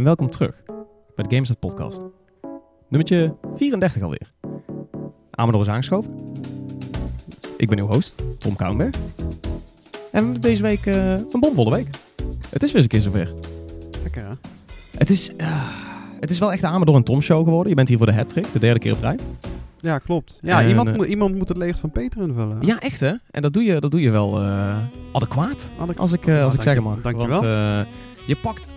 en welkom terug bij de GameStop podcast. Nummertje 34 alweer. Amador is aangeschoven. Ik ben uw host, Tom Kouwenberg. En deze week eh, een bomvolle week. Het is weer eens een keer zover. Lekker hè? Het is, eh, het is wel echt de Amador en Tom show geworden. Je bent hier voor de hat-trick, de derde keer op rij. Ja, klopt. Ja, En, iemand, eh, moet, iemand moet het leeg van Peter invullen. Ja, echt hè? En dat doe je, dat doe je wel adequaat, ik- als ik, Ja, als ik dank zeggen je- mag. dankjewel. Want eh, je pakt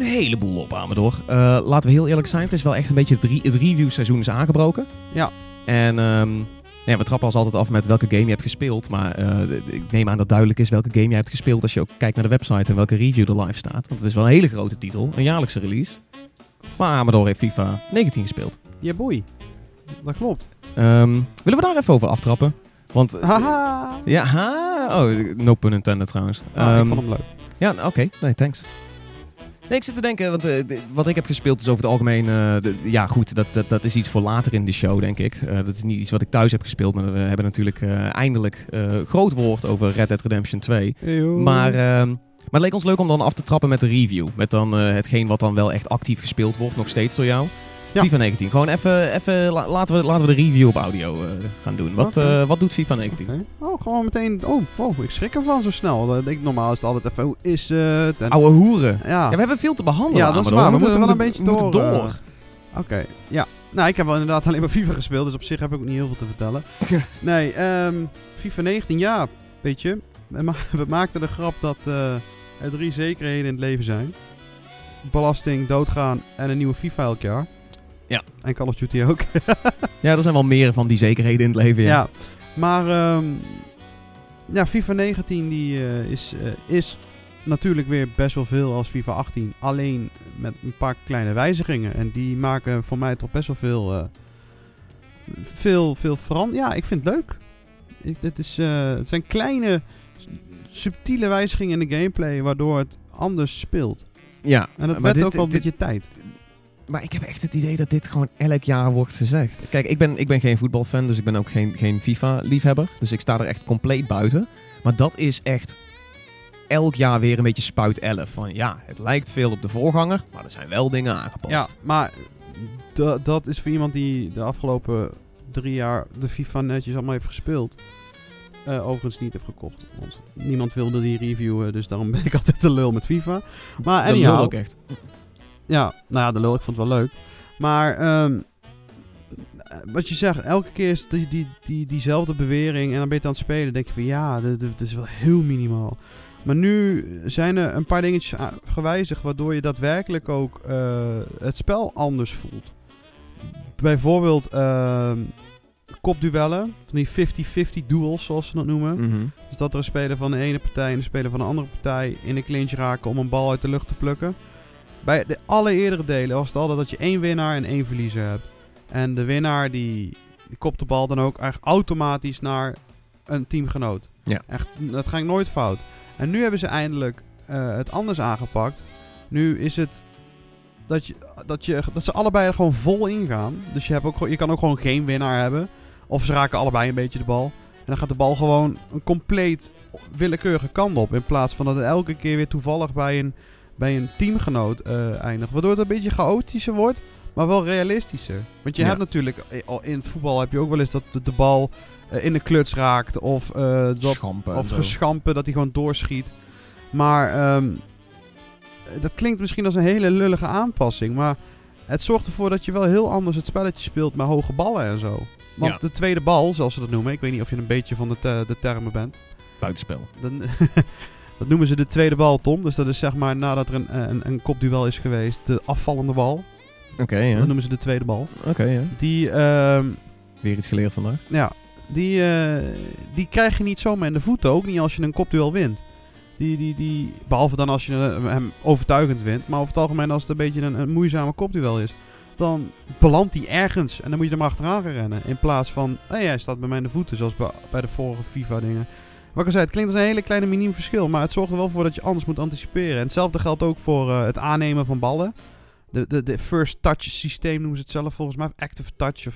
een heleboel op, Amador. Eh, laten we heel eerlijk zijn, het is wel echt een beetje het, re- het review seizoen is aangebroken. Ja. En ehm, ja, we trappen ons altijd af met welke game je hebt gespeeld. Maar eh, ik neem aan dat duidelijk is welke game je hebt gespeeld als je ook kijkt naar de website en welke review er live staat. Want het is wel een hele grote titel, een jaarlijkse release. Maar Amador heeft FIFA 19 gespeeld. Ja, boei. Dat klopt. Ehm, willen we daar even over aftrappen? Want Haha! ja, ha, oh, no pun intended trouwens. Ah, Ehm, ik vond hem leuk. ja, oké. Nee, thanks. Nee, ik zit te denken, want eh, wat ik heb gespeeld is over het algemeen... eh, de- ja, goed, dat, dat, dat is iets voor later in de show, denk ik. Eh, dat is niet iets wat ik thuis heb gespeeld, maar we hebben natuurlijk eindelijk groot woord over Red Dead Redemption 2. Eeuw. Maar, ehm, maar het leek ons leuk om dan af te trappen met de review. Met dan hetgeen wat dan wel echt actief gespeeld wordt, nog steeds door jou. Ja. FIFA 19. Gewoon even, even la- laten, we, laten we de review op audio eh, gaan doen. Wat, eh, wat doet FIFA 19? Oké. Oh, gewoon meteen... Oh, wow, ik schrik ervan zo snel. Ik normaal is het altijd even... Hoe is het? En, Oude hoeren. ja. Ja, we hebben veel te behandelen. Ja, dat is waar. We moeten wel een beetje door, door. eh. Oké, ja. Nou, ik heb wel inderdaad alleen maar FIFA gespeeld, dus op zich heb ik ook niet heel veel te vertellen. nee, ehm, FIFA 19, ja, weet je. We, ma- we maakten de grap dat er drie zekerheden in het leven zijn. Belasting, doodgaan en een nieuwe FIFA elk jaar. Ja. En Call of Duty ook. Ja, er zijn wel meer van die zekerheden in het leven. ja. Ja. Maar, ehm, ja, FIFA 19 die, eh, is, eh, is natuurlijk weer best wel veel als FIFA 18. Alleen met een paar kleine wijzigingen. En die maken voor mij toch best wel veel, eh, veel, veel verandering. Ja, ik vind het leuk. Ik, het, is, het zijn kleine, subtiele wijzigingen in de gameplay, waardoor het anders speelt. ja. En dat werd dit- ook wel een dit- beetje tijd. Maar ik heb echt het idee dat dit gewoon elk jaar wordt gezegd. Kijk, ik ben, ik ben geen voetbalfan, dus ik ben ook geen, geen FIFA-liefhebber. Dus ik sta er echt compleet buiten. Maar dat is echt elk jaar weer een beetje spuit 11. Van ja, het lijkt veel op de voorganger, maar er zijn wel dingen aangepast. Ja, maar da- dat is voor iemand die de afgelopen drie jaar de FIFA netjes allemaal heeft gespeeld. eh, overigens niet heeft gekocht. Want niemand wilde die reviewen, dus daarom ben ik altijd de lul met FIFA. Maar anyhow, lul ook echt. Ja, nou ja, de lul, ik vond het wel leuk. Maar ehm, wat je zegt, elke keer is die, die, die, diezelfde bewering en dan ben je het aan het spelen. denk je van ja, dit, dit is wel heel minimaal. Maar nu zijn er een paar dingetjes gewijzigd waardoor je daadwerkelijk ook eh, het spel anders voelt. Bijvoorbeeld ehm kopduellen, van die 50-50 duels zoals ze dat noemen. Mhm. Dus dat er een speler van de ene partij en een speler van de andere partij in een clinch raken om een bal uit de lucht te plukken. Bij de alle eerdere delen was het altijd dat je één winnaar en één verliezer hebt. En de winnaar die, die kopt de bal dan ook echt automatisch naar een teamgenoot. Ja. Echt, dat ging nooit fout. En nu hebben ze eindelijk eh, het anders aangepakt. Nu is het dat, je, dat, je, dat ze allebei er gewoon vol ingaan. Dus je, hebt ook, je kan ook gewoon geen winnaar hebben. Of ze raken allebei een beetje de bal. En dan gaat de bal gewoon een compleet willekeurige kant op. In plaats van dat het elke keer weer toevallig bij een, bij een teamgenoot eh, eindigt. Waardoor het een beetje chaotischer wordt, maar wel realistischer. Want je Ja. hebt natuurlijk, eh, al in het voetbal heb je ook wel eens dat de, de bal eh, in de kluts raakt. Of, dat, Schampen en of geschampen, dat hij gewoon doorschiet. Maar ehm, dat klinkt misschien als een hele lullige aanpassing. Maar het zorgt ervoor dat je wel heel anders het spelletje speelt met hoge ballen en zo. Want Ja. de tweede bal, zoals ze dat noemen, ik weet niet of je een beetje van de, te- de termen bent. Buitenspel. Dan, dat noemen ze de tweede bal, Tom. Dus dat is zeg maar nadat er een, eh, een, een kopduel is geweest, de afvallende bal. Oké, ja. Dat noemen ze de tweede bal. Oké, ja. Die, ehm, Weer iets geleerd vandaag. ja, die, eh, die krijg je niet zomaar in de voeten. Ook niet als je een kopduel wint. Die, die, die, behalve dan als je eh, hem overtuigend wint. Maar over het algemeen als het een beetje een, een moeizame kopduel is. Dan belandt hij ergens. En dan moet je er maar achteraan gaan rennen. In plaats van, hé, hij staat bij mij in de voeten. Zoals bij, bij de vorige FIFA dingen. Wat ik al zei, het klinkt als een hele kleine miniem verschil. Maar het zorgt er wel voor dat je anders moet anticiperen. En hetzelfde geldt ook voor eh, het aannemen van ballen. De, de, de first touch systeem noemen ze het zelf volgens mij. Of active touch. Of,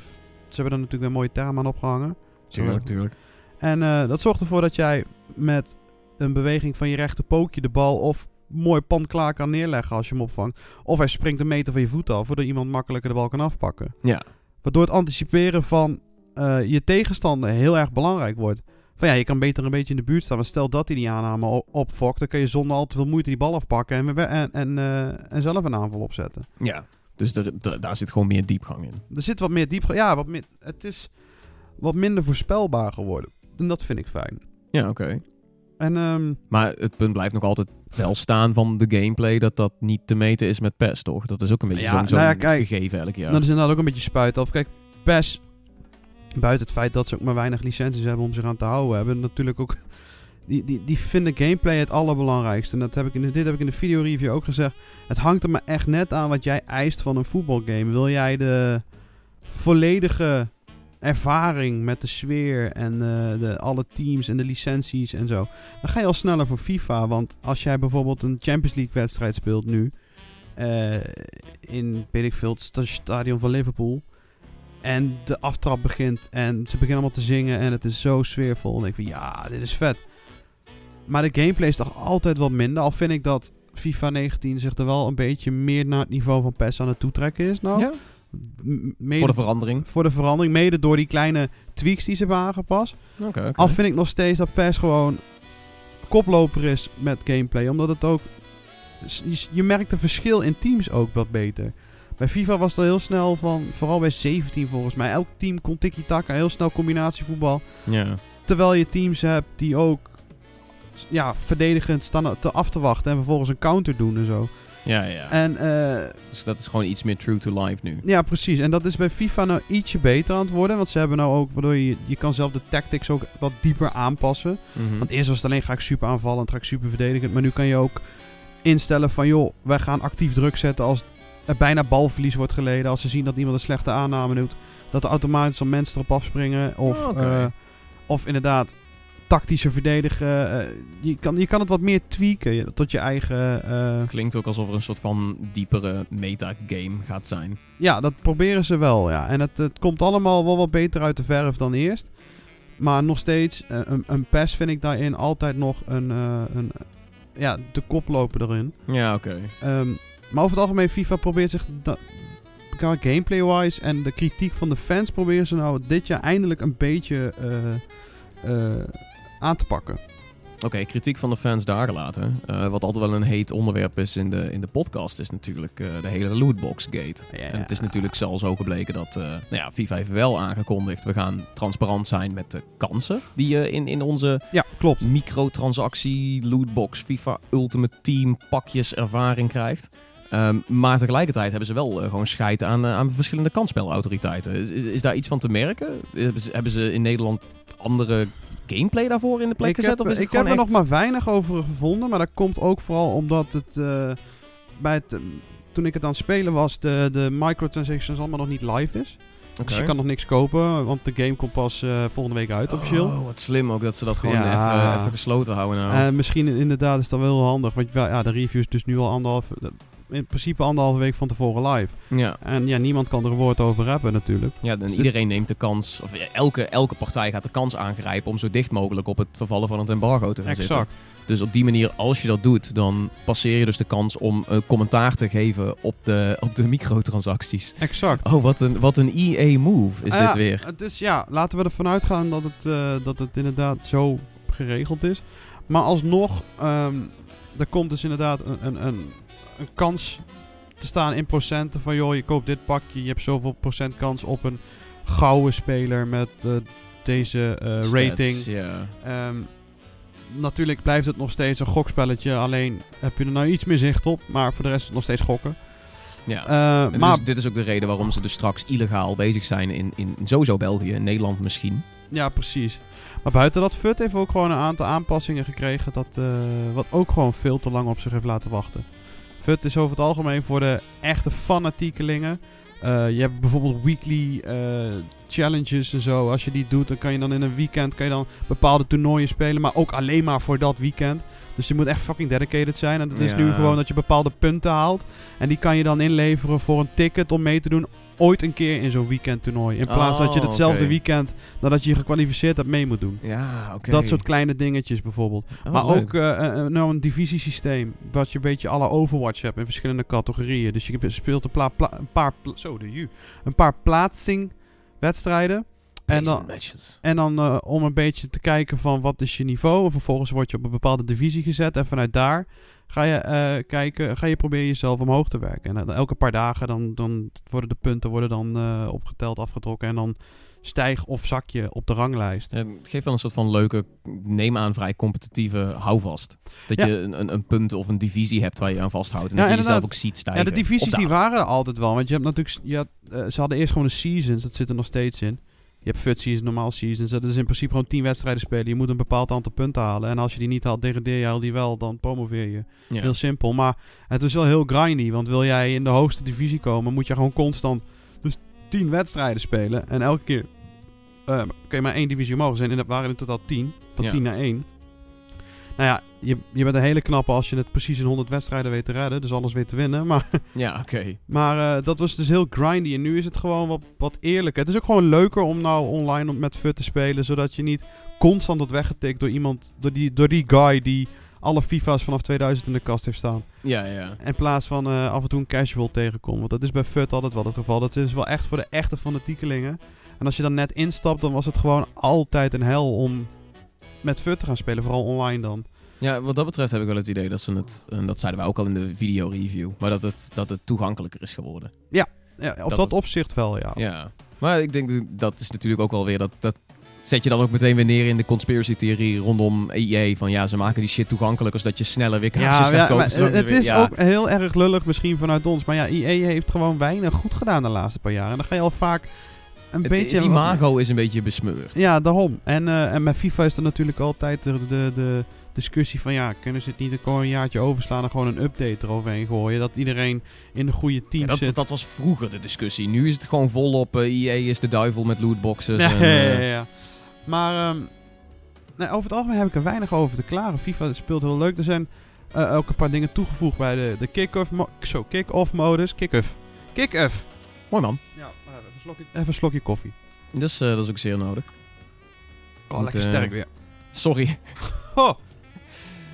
ze hebben er natuurlijk een mooie term aan opgehangen. Tuurlijk, tuurlijk. En eh, dat zorgt ervoor dat jij met een beweging van je rechter pookje de bal of mooi pand klaar kan neerleggen als je hem opvangt. Of hij springt een meter van je voet af, waardoor iemand makkelijker de bal kan afpakken. Ja. Waardoor het anticiperen van eh, je tegenstander heel erg belangrijk wordt. Van ja, je kan beter een beetje in de buurt staan. Maar stel dat hij die aanname opfokt, dan kan je zonder al te veel moeite die bal afpakken en, we- en, en, eh, en zelf een aanval opzetten. Ja. Dus er, er- daar zit gewoon meer diepgang in. Er zit wat meer diep. Ja, wat meer, het is wat minder voorspelbaar geworden. En dat vind ik fijn. Ja, oké. En ehm, Maar het punt blijft nog altijd wel staan van de gameplay dat dat niet te meten is met PES, toch? Dat is ook een beetje Ja, zo'n zo'n nou ja, kijk, gegeven elk jaar. dat is inderdaad ook een beetje spuit af. Kijk, PES, buiten het feit dat ze ook maar weinig licenties hebben om zich aan te houden, hebben natuurlijk ook... Die, die, die vinden gameplay het allerbelangrijkste. En dat heb ik in dit heb ik in de videoreview ook gezegd. Het hangt er maar echt net aan wat jij eist van een voetbalgame. Wil jij de volledige ervaring met de sfeer en eh, de, alle teams en de licenties en zo. Dan ga je al sneller voor FIFA. Want als jij bijvoorbeeld een Champions League wedstrijd speelt nu. eh, in, weet het sta- stadion van Liverpool. En de aftrap begint en ze beginnen allemaal te zingen en het is zo sfeervol. Denk ik van ja, dit is vet. Maar de gameplay is toch altijd wat minder. Al vind ik dat FIFA 19 zich er wel een beetje meer naar het niveau van PES aan het toetrekken is. Nou, ja? Mede- Voor de verandering. voor de verandering. Mede door die kleine tweaks die ze hebben aangepast. Oké. Al vind ik nog steeds dat PES gewoon koploper is met gameplay. Omdat het ook... Je, je merkt het verschil in teams ook wat beter. Bij FIFA was het al heel snel van... Vooral bij 17 volgens mij. Elk team kon tiki-taka. Heel snel combinatievoetbal. Ja. Terwijl je teams hebt die ook... Ja, verdedigend staan te af te wachten. En vervolgens een counter doen en zo. Ja, ja. En... eh, Dus dat is gewoon iets meer true to life nu. Ja, precies. En dat is bij FIFA nou ietsje beter aan het worden. Want ze hebben nou ook, waardoor je, je kan zelf de tactics ook wat dieper aanpassen. Mhm. Want eerst was het alleen ga ik super aanvallen en ga ik super verdedigend. Maar nu kan je ook instellen van joh, wij gaan actief druk zetten als er bijna balverlies wordt geleden. Als ze zien dat iemand een slechte aanname doet. Dat er automatisch al mensen erop afspringen. Of, Oh, eh, of inderdaad tactischer verdedigen. Eh, je, kan, je kan het wat meer tweaken je- tot je eigen... eh, Klinkt ook alsof er een soort van diepere metagame gaat zijn. Ja, dat proberen ze wel, ja. En het, het komt allemaal wel wat beter uit de verf dan eerst. Maar nog steeds, een, een PES vind ik daarin altijd nog een, eh, een ja, de koploper erin. Ja, oké. Ehm, maar over het algemeen, FIFA probeert zich qua gameplay-wise en de kritiek van de fans proberen ze nou dit jaar eindelijk een beetje eh, eh, aan te pakken. Oké, kritiek van de fans daar gelaten. Eh, wat altijd wel een heet onderwerp is in de, in de podcast, is natuurlijk de hele lootbox gate. Ja. En het is natuurlijk zelfs zo gebleken dat nou ja, FIFA heeft wel aangekondigd. We gaan transparant zijn met de kansen die je in, in onze Ja, klopt. microtransactie, lootbox, FIFA Ultimate Team pakjes ervaring krijgt. Ehm, maar tegelijkertijd hebben ze wel eh, gewoon scheid aan, eh, aan verschillende kansspelautoriteiten. Is, is, is daar iets van te merken? Hebben ze, hebben ze in Nederland andere gameplay daarvoor in de plek ik gezet? heb, of is het ik heb er echt... nog maar weinig over gevonden. Maar dat komt ook vooral omdat het eh, bij het, eh, toen ik het aan het spelen was, de, de microtransactions allemaal nog niet live is. Dus je kan nog niks kopen, want de game komt pas volgende week uit officieel. Oh, wat slim ook dat ze dat gewoon Ja. even, even gesloten houden nou. En misschien inderdaad is dat wel heel handig. Want ja, de review is dus nu al anderhalf, in principe anderhalve week van tevoren live. ja. En ja, niemand kan er een woord over hebben natuurlijk. Ja, en Dus iedereen neemt de kans, of ja, elke, elke partij gaat de kans aangrijpen om zo dicht mogelijk op het vervallen van het embargo te gaan zitten. Exact. Dus op die manier, als je dat doet, dan passeer je dus de kans om een commentaar te geven op de, op de microtransacties. Exact. Oh, wat een, wat een EA-move is Ah, dit weer. Het is, ja, laten we ervan uitgaan dat het, eh, dat het inderdaad zo geregeld is. Maar alsnog, ehm er komt dus inderdaad een, een, een, een kans te staan in procenten van... joh, je koopt dit pakje, je hebt zoveel procent kans op een gouden speler met eh, deze eh, Stats, rating. Ehm, natuurlijk blijft het nog steeds een gokspelletje, alleen heb je er nou iets meer zicht op. Maar voor de rest is het nog steeds gokken. ja. Eh, maar dus, dit is ook de reden waarom ze dus straks illegaal bezig zijn in, in, sowieso België, in Nederland misschien. Ja, precies. Maar buiten dat, FUT heeft ook gewoon een aantal aanpassingen gekregen. Dat, wat ook gewoon veel te lang op zich heeft laten wachten. FUT is over het algemeen voor de echte fanatiekelingen. Eh, je hebt bijvoorbeeld weekly eh, challenges en zo. Als je die doet, dan kan je dan in een weekend kan je dan bepaalde toernooien spelen. Maar ook alleen maar voor dat weekend. Dus je moet echt fucking dedicated zijn. En dat is Ja. nu gewoon dat je bepaalde punten haalt. En die kan je dan inleveren voor een ticket om mee te doen. Ooit een keer in zo'n weekendtoernooi. In plaats dat je Oh, hetzelfde weekend nadat je je gekwalificeerd hebt mee moet doen. Ja, oké. Dat soort kleine dingetjes bijvoorbeeld. Oh, maar leuk. ook eh, eh, nou een divisiesysteem. Wat je een beetje alle Overwatch hebt in verschillende categorieën. Dus je speelt een, pla- pla- een paar, zo de een paar plaatsingwedstrijden. En dan, matches. en dan eh, om een beetje te kijken van wat is je niveau. En vervolgens word je op een bepaalde divisie gezet. En vanuit daar ga je eh, kijken, ga je proberen jezelf omhoog te werken. En eh, elke paar dagen dan, dan worden de punten worden dan opgeteld, afgetrokken. En dan stijg of zak je op de ranglijst. Het geeft wel een soort van leuke, neem aan, vrij competitieve houvast. Dat Ja. je een, een, een punt of een divisie hebt waar je aan vasthoudt. En Ja, dat je jezelf ook ziet stijgen. Ja, de divisies die waren er altijd wel. Want je hebt natuurlijk, je had, ze hadden eerst gewoon de seasons. Dat zit er nog steeds in. Je hebt FUT seasons, normaal seasons. Dat is in principe gewoon 10 wedstrijden spelen. Je moet een bepaald aantal punten halen. En als je die niet haalt, degradeer je al die wel, dan promoveer je. Ja. Heel simpel. Maar het is wel heel grindy. Want wil jij in de hoogste divisie komen, moet je gewoon constant dus 10 wedstrijden spelen. En elke keer eh, kun je maar één divisie omhoog zijn. En dat waren in totaal 10. Van Ja. 10 naar 1. Nou ja, je, je bent een hele knappe als je het precies in 100 wedstrijden weet te redden. Dus alles weet te winnen. Maar Ja, oké. maar eh, dat was dus heel grindy. En nu is het gewoon wat, wat eerlijker. Het is ook gewoon leuker om nou online met FUT te spelen. Zodat je niet constant wordt weggetikt door iemand. Door die, door die guy die alle FIFA's vanaf 2000 in de kast heeft staan. Ja, ja. In plaats van eh, af en toe een casual tegenkomt. Want dat is bij FUT altijd wel het geval. Dat is wel echt voor de echte fanatiekelingen. En als je dan net instapt, dan was het gewoon altijd een hel om met FUT te gaan spelen. Vooral online dan. Ja, wat dat betreft heb ik wel het idee dat ze het, en dat zeiden wij ook al in de video-review, maar dat het, dat het toegankelijker is geworden. Ja, op dat, Dat het- opzicht wel, ja. Ja. Maar ik denk dat is natuurlijk ook wel weer dat, dat zet je dan ook meteen weer neer in de conspiracy theorie rondom EA van ja, ze maken die shit toegankelijker zodat je sneller weer kaartjes gaat kopen. maar, zodat eh, er het weer- is ja. ook heel erg lullig misschien vanuit ons. Maar ja, EA heeft gewoon weinig goed gedaan de laatste paar jaar. En dan ga je al vaak een het, beetje... het imago is een beetje besmeurd. Ja, daarom. En, eh, en met FIFA is er natuurlijk altijd de, de, de discussie van... Ja, kunnen ze het niet een jaartje overslaan en gewoon een update eroverheen gooien? Dat iedereen in de goede Ja, team dat, zit. dat was vroeger de discussie. Nu is het gewoon volop. eh EA is de duivel met lootboxes. Ja, en, ja, eh, ja, ja. Maar ehm, over het algemeen heb ik er weinig over te klaren. FIFA speelt heel leuk. Er zijn eh, ook een paar dingen toegevoegd bij de, de kick-off zo, kick-off modus. Kick-off. Kick-off. Mooi man. Ja, slokje, even een slokje koffie. Dus eh, dat is ook zeer nodig. Oh, lekker eh, sterk weer. Sorry. Oh.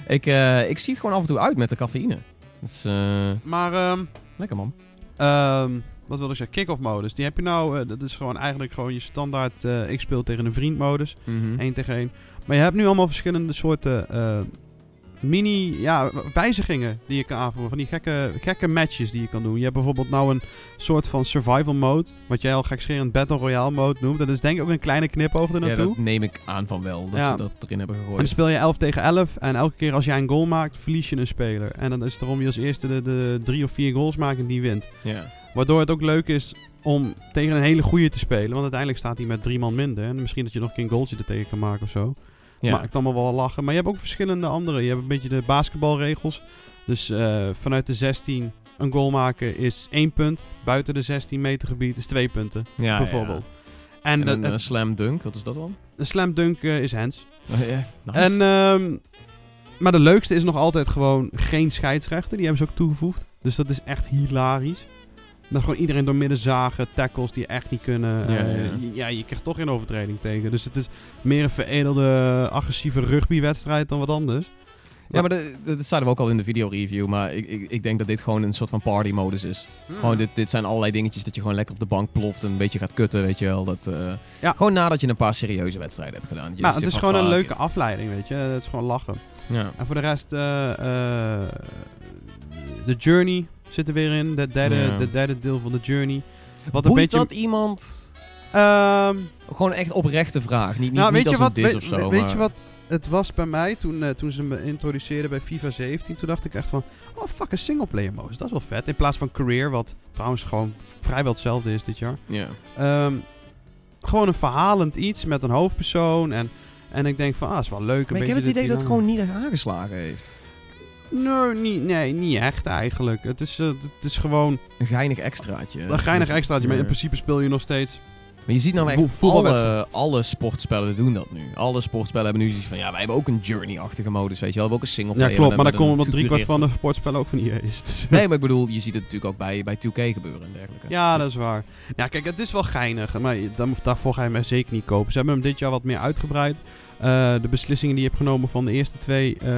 ik, eh, ik zie het gewoon af en toe uit met de cafeïne. Dat is eh, Maar, ehm, lekker man. ehm, wat wil ik zeggen? Kick-off modus. Die heb je nou, eh, dat is gewoon eigenlijk gewoon je standaard eh, ik speel tegen een vriend modus. 1 tegen 1. Maar je hebt nu allemaal verschillende soorten eh, mini ja, wijzigingen die je kan aanvoeren. Van die gekke, gekke matches die je kan doen. Je hebt bijvoorbeeld nou een soort van survival mode. Wat jij al gekscherend Battle Royale mode noemt. Dat is denk ik ook een kleine knipoog er Ja, dat neem ik aan van wel. Dat Ja. ze dat erin hebben en dan gegooid. speel je 11 tegen 11. En elke keer als jij een goal maakt, verlies je een speler. En dan is het erom wie als eerste de, de drie of vier goals maakt en die wint. Ja. Waardoor het ook leuk is om tegen een hele goede te spelen. Want uiteindelijk staat hij met drie man minder. En misschien dat je nog een keer een goaltje er tegen kan maken of zo. Ja. Maakt allemaal wel lachen. Maar je hebt ook verschillende andere. Je hebt een beetje de basketbalregels. Dus eh, vanuit de 16 een goal maken is 1 punt. Buiten de 16 meter gebied is 2 punten. ja, bijvoorbeeld. Ja. En, een het- slam dunk, wat is dat dan? een slam dunk eh, is hands. Oh, nice. En, ehm, maar de leukste is nog altijd gewoon geen scheidsrechter. Die hebben ze ook toegevoegd. Dus dat is echt hilarisch. Dan gewoon iedereen door midden zagen. Tackles die echt niet kunnen. Ja, eh, ja. je- ja, je krijgt toch geen overtreding tegen. Dus het is meer een veredelde, agressieve rugbywedstrijd dan wat anders. ja, maar de- de- dat zeiden we ook al in de video-review. Maar ik, ik, ik denk dat dit gewoon een soort van party-modus is. Gewoon, dit, dit zijn allerlei dingetjes dat je gewoon lekker op de bank ploft en een beetje gaat kutten, weet je wel. Dat, eh, Ja. Gewoon nadat je een paar serieuze wedstrijden hebt gedaan. Je Nou, het is gewoon een leuke afleiding, weet je. Het is gewoon lachen. Ja. En voor de rest, eh, de Journey zit er weer in. De derde, Ja. de derde deel van de Journey. Wat een Boeit beetje... dat iemand... Ehm, Gewoon echt oprechte vraag. Niet, niet, nou, niet weet je als wat, een dis weet, of zo. weet maar- je wat het was bij mij toen, eh, toen ze me introduceerden bij FIFA 17? Toen dacht ik echt van, oh fuck, een singleplayer modus. Dat is wel vet. In plaats van career, wat trouwens gewoon vrijwel hetzelfde is dit jaar. Ja. Ehm, gewoon een verhalend iets met een hoofdpersoon. En, en ik denk van, ah, is wel leuk. Een Maar ik beetje heb het de idee dat het gewoon niet echt aangeslagen heeft. Nee, niet, nee, niet echt eigenlijk. Het is, eh, het is gewoon Een geinig extraatje. een geinig Dus- extraatje. Maar in principe speel je nog steeds Maar je ziet nou echt alle, alle sportspellen doen dat nu. Alle sportspellen hebben nu zoiets van, ja, wij hebben ook een journey-achtige modus, weet je wel. We hebben ook een single Ja, klopt. Maar komt een omdat driekwart van de sportspellen ook van EA is. Dus- Nee, maar ik bedoel, je ziet het natuurlijk ook bij, bij 2K gebeuren en dergelijke. Ja, dat is waar. Ja, kijk, het is wel geinig. Maar dan, daarvoor ga je hem zeker niet kopen. Ze hebben hem dit jaar wat meer uitgebreid. Eh, de beslissingen die je hebt genomen van de eerste twee eh,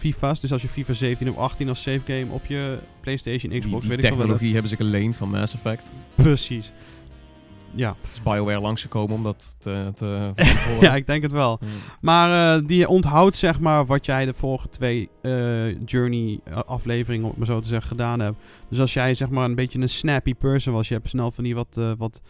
FIFA's. Dus als je FIFA 17 of 18 als save game op je PlayStation, Xbox, die weet ik wel wel. technologie hebben ze geleend van Mass Effect. Precies. Ja. Is BioWare langsgekomen om dat te, te ja, ik denk het wel. Hmm. Maar eh, die onthoudt zeg maar wat jij de vorige twee eh, Journey eh, afleveringen, om het maar zo te zeggen, gedaan hebt. Dus als jij zeg maar een beetje een snappy person was, je hebt snel van die wat, wat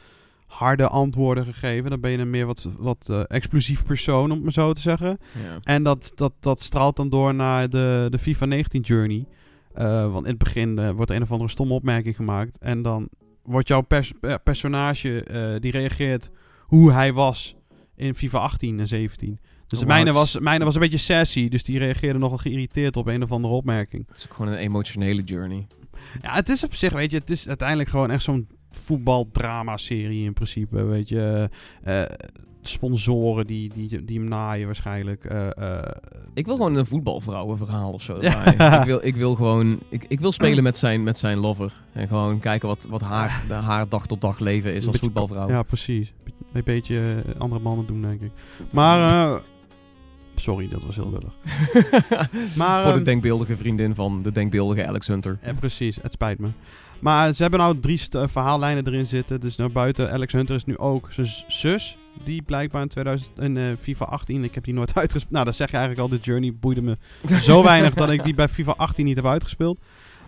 harde antwoorden gegeven, dan ben je een meer wat, wat eh, explosief persoon, om het maar zo te zeggen. Ja. En dat, dat, dat straalt dan door naar de, de FIFA 19 Journey. Eh, want in het begin eh, wordt een of andere stomme opmerking gemaakt. En dan wordt jouw pers- personage, die reageert hoe hij was in FIFA 18 en 17. Dus de Oh, mijne het was, mijne was een beetje sassy, dus die reageerde nogal geïrriteerd op een of andere opmerking. Het is ook gewoon een emotionele journey. Ja, het is op zich, weet je, het is uiteindelijk gewoon echt zo'n voetbaldrama-serie in principe, weet je. Eh, eh, sponsoren die, die, die hem naaien waarschijnlijk. Eh, Ik wil gewoon een voetbalvrouwenverhaal of zo. Ja. ik, wil, ik wil gewoon... Ik, ik wil spelen met zijn, met zijn lover. En gewoon kijken wat, wat haar, haar dag tot dag leven is als beetje- voetbalvrouw. Ja, precies. Een beetje andere mannen doen, denk ik. Maar, sorry, dat was heel lullig. Maar, Voor de ehm, denkbeeldige vriendin van de denkbeeldige Alex Hunter. Ja, precies. Het spijt me. Maar ze hebben nou drie eh, verhaallijnen erin zitten. Dus naar buiten. Alex Hunter is nu ook zijn zus. Die blijkbaar in, 2000, in eh, FIFA 18. Ik heb die nooit uitgespeeld. Nou, dat zeg je eigenlijk al. De Journey boeide me zo weinig dat ik die bij FIFA 18 niet heb uitgespeeld.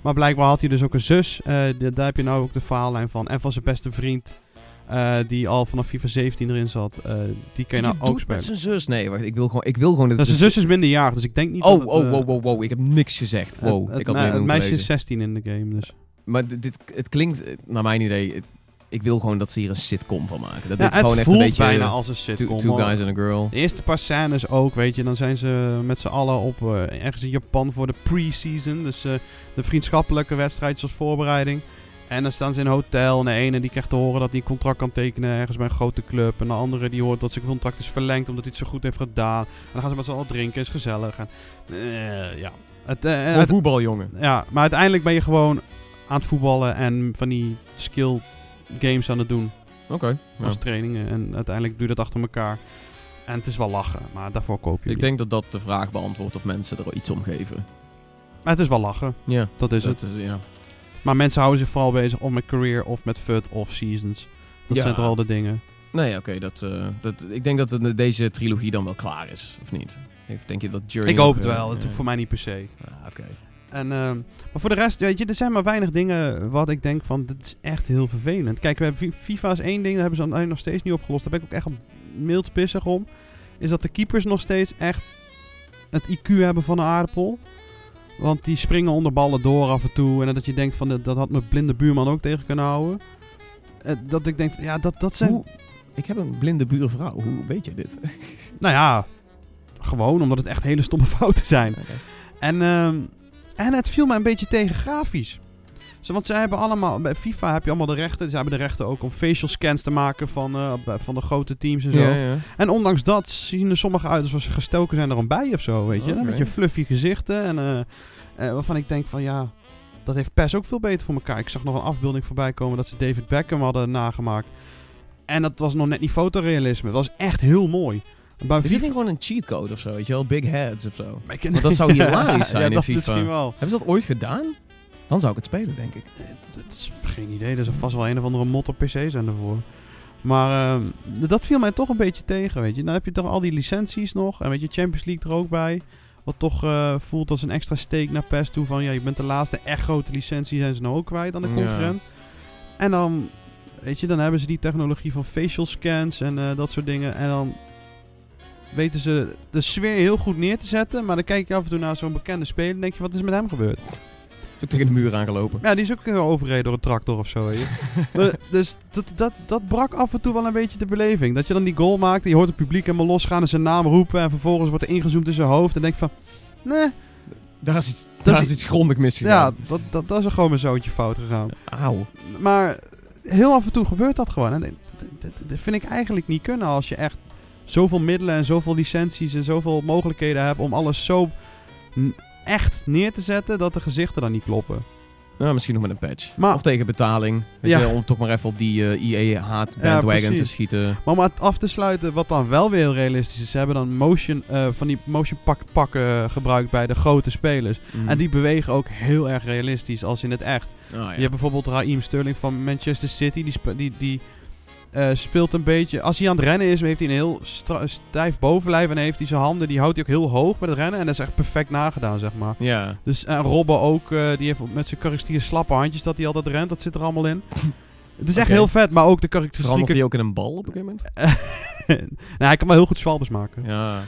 Maar blijkbaar had hij dus ook een zus. eh, de- daar heb je nou ook de verhaallijn van. En van zijn beste vriend. die al vanaf FIFA 17 erin zat. die kun je nou ook spelen. zijn zus. Nee, wacht. Ik wil gewoon... Ik wil gewoon dat Nou, zijn zus is minderjarig. Dus ik denk niet Oh, dat het, oh, wow, wow, wow. Ik heb niks gezegd. Wow. het, ik had het meisje is lezen. 16 in de game. Dus. Maar dit, dit- het klinkt, eh, naar mijn idee... het- Ik wil gewoon dat ze hier een sitcom van maken. Dat Ja, dit het gewoon echt een beetje... bijna als een two, sitcom. two maar- guys and a girl. De eerste paar scènes ook, weet je. Dan zijn ze met z'n allen op eh, ergens in Japan voor de pre-season. Dus eh, de vriendschappelijke wedstrijdjes als voorbereiding. En dan staan ze in een hotel. En de ene die krijgt te horen dat hij een contract kan tekenen ergens bij een grote club. En de andere die hoort dat zijn contract is verlengd omdat hij het zo goed heeft gedaan. En dan gaan ze met z'n allen drinken, is gezellig. En, ja. Het, eh, Gewoon het- voetbal, jongen. ja, maar uiteindelijk ben je gewoon aan het voetballen en van die skill games aan het doen Oké. ja. als trainingen. En uiteindelijk doe je dat achter elkaar. En het is wel lachen, maar daarvoor koop je Ik het denk dat dat de vraag beantwoordt of mensen er iets om geven. Maar het is wel lachen, Ja, dat is dat het. Is, ja. Maar mensen houden zich vooral bezig of met career of met FUT of seasons. Dat Ja. zijn toch al de dingen. Nee, oké. dat, eh, dat, ik denk dat de- deze trilogie dan wel klaar is, of niet? Ik denk je dat Journey ik hoop het eh, wel, het is eh, voor mij niet per se. ah, oké. En, ehm, maar voor de rest, weet je, er zijn maar weinig dingen wat ik denk van, dit is echt heel vervelend. Kijk, we hebben Fi- FIFA is één ding, dat hebben ze uiteindelijk nog steeds niet opgelost. Daar ben ik ook echt mild pissig om. Is dat de keepers nog steeds echt het IQ hebben van een aardappel. Want die springen onder ballen door af en toe. En dat je denkt van, dat had mijn blinde buurman ook tegen kunnen houden. Eh, dat ik denk van, ja, dat, dat zijn... Hoe, ik heb een blinde buurvrouw. Hoe weet je dit? Nou ja, gewoon omdat het echt hele stomme fouten zijn. En, ehm, en het viel mij een beetje tegen grafisch. Want ze hebben allemaal, bij FIFA heb je allemaal de rechten. Ze hebben de rechten ook om facial scans te maken van, eh, bij- van de grote teams en zo. Ja, ja. En ondanks dat zien er sommige uit alsof ze gestoken zijn er een bij of zo, weet je. Een beetje fluffy gezichten. En, eh, eh, waarvan ik denk van ja, dat heeft PES ook veel beter voor elkaar. Ik zag nog een afbeelding voorbij komen dat ze David Beckham hadden nagemaakt. En dat was nog net niet fotorealisme. Dat was echt heel mooi. Bij Is dit niet gewoon een cheatcode of zo? Weet je wel? Big heads of zo? Maar ik- Want dat zou hilarisch zijn ja, in dat FIFA. misschien wel. Hebben ze dat ooit gedaan? Dan zou ik het spelen, denk ik. Dat is geen idee. Er is vast wel een of andere mod op PC zijn ervoor. Maar ehm, dat viel mij toch een beetje tegen, weet je. Dan heb je toch al die licenties nog. En weet je, Champions League er ook bij. Wat toch eh, voelt als een extra steek naar PES toe. Van ja, je bent de laatste echt grote licentie. Zijn ze nou ook kwijt aan de Ja. concurrent. En dan, weet je, dan hebben ze die technologie van facial scans en eh, dat soort dingen. En dan weten ze de sfeer heel goed neer te zetten. Maar dan kijk je af en toe naar zo'n bekende speler en denk je, wat is met hem gebeurd? Is ook tegen de muur aangelopen. Ja, die is ook eh, overreden door een tractor of zo. Maar, dus dat, dat, dat brak af en toe wel een beetje de beleving. Dat je dan die goal maakt je hoort het publiek helemaal losgaan en zijn naam roepen. En vervolgens wordt er ingezoomd in zijn hoofd. En denk je van, nee, Daar is iets, daar is- is iets grondig ja, misgegaan. dat, dat, dat is er gewoon een zootje fout gegaan. Auw. Maar heel af en toe gebeurt dat gewoon. En dat vind ik eigenlijk niet kunnen als je echt zoveel middelen en zoveel licenties en zoveel mogelijkheden hebt om alles zo echt neer te zetten dat de gezichten dan niet kloppen. Nou, misschien nog met een patch. Maar- of tegen betaling. Weet Ja. je, om toch maar even op die eh EA haat bandwagon te schieten. Maar om het af te sluiten, wat dan wel weer heel realistisch is, ze hebben dan motion, eh, van die motion pak pakken gebruikt bij de grote spelers. Mm. En die bewegen ook heel erg realistisch als in het echt. Ah, ja. Je hebt bijvoorbeeld Raheem Sterling van Manchester City. Die, die, die eh, speelt een beetje... Als hij aan het rennen is, heeft hij een heel stijf bovenlijf. En heeft hij zijn handen, die houdt hij ook heel hoog met het rennen. En dat is echt perfect nagedaan, zeg maar. ja. Dus en Robben ook, eh, die heeft met zijn karakteristieke slappe handjes dat hij altijd rent. Dat zit er allemaal in. Het is echt heel vet, maar ook de Verandert karakteristieke... hij ook in een bal op een gegeven moment? nou, hij kan wel heel goed zwalbes maken. Ja.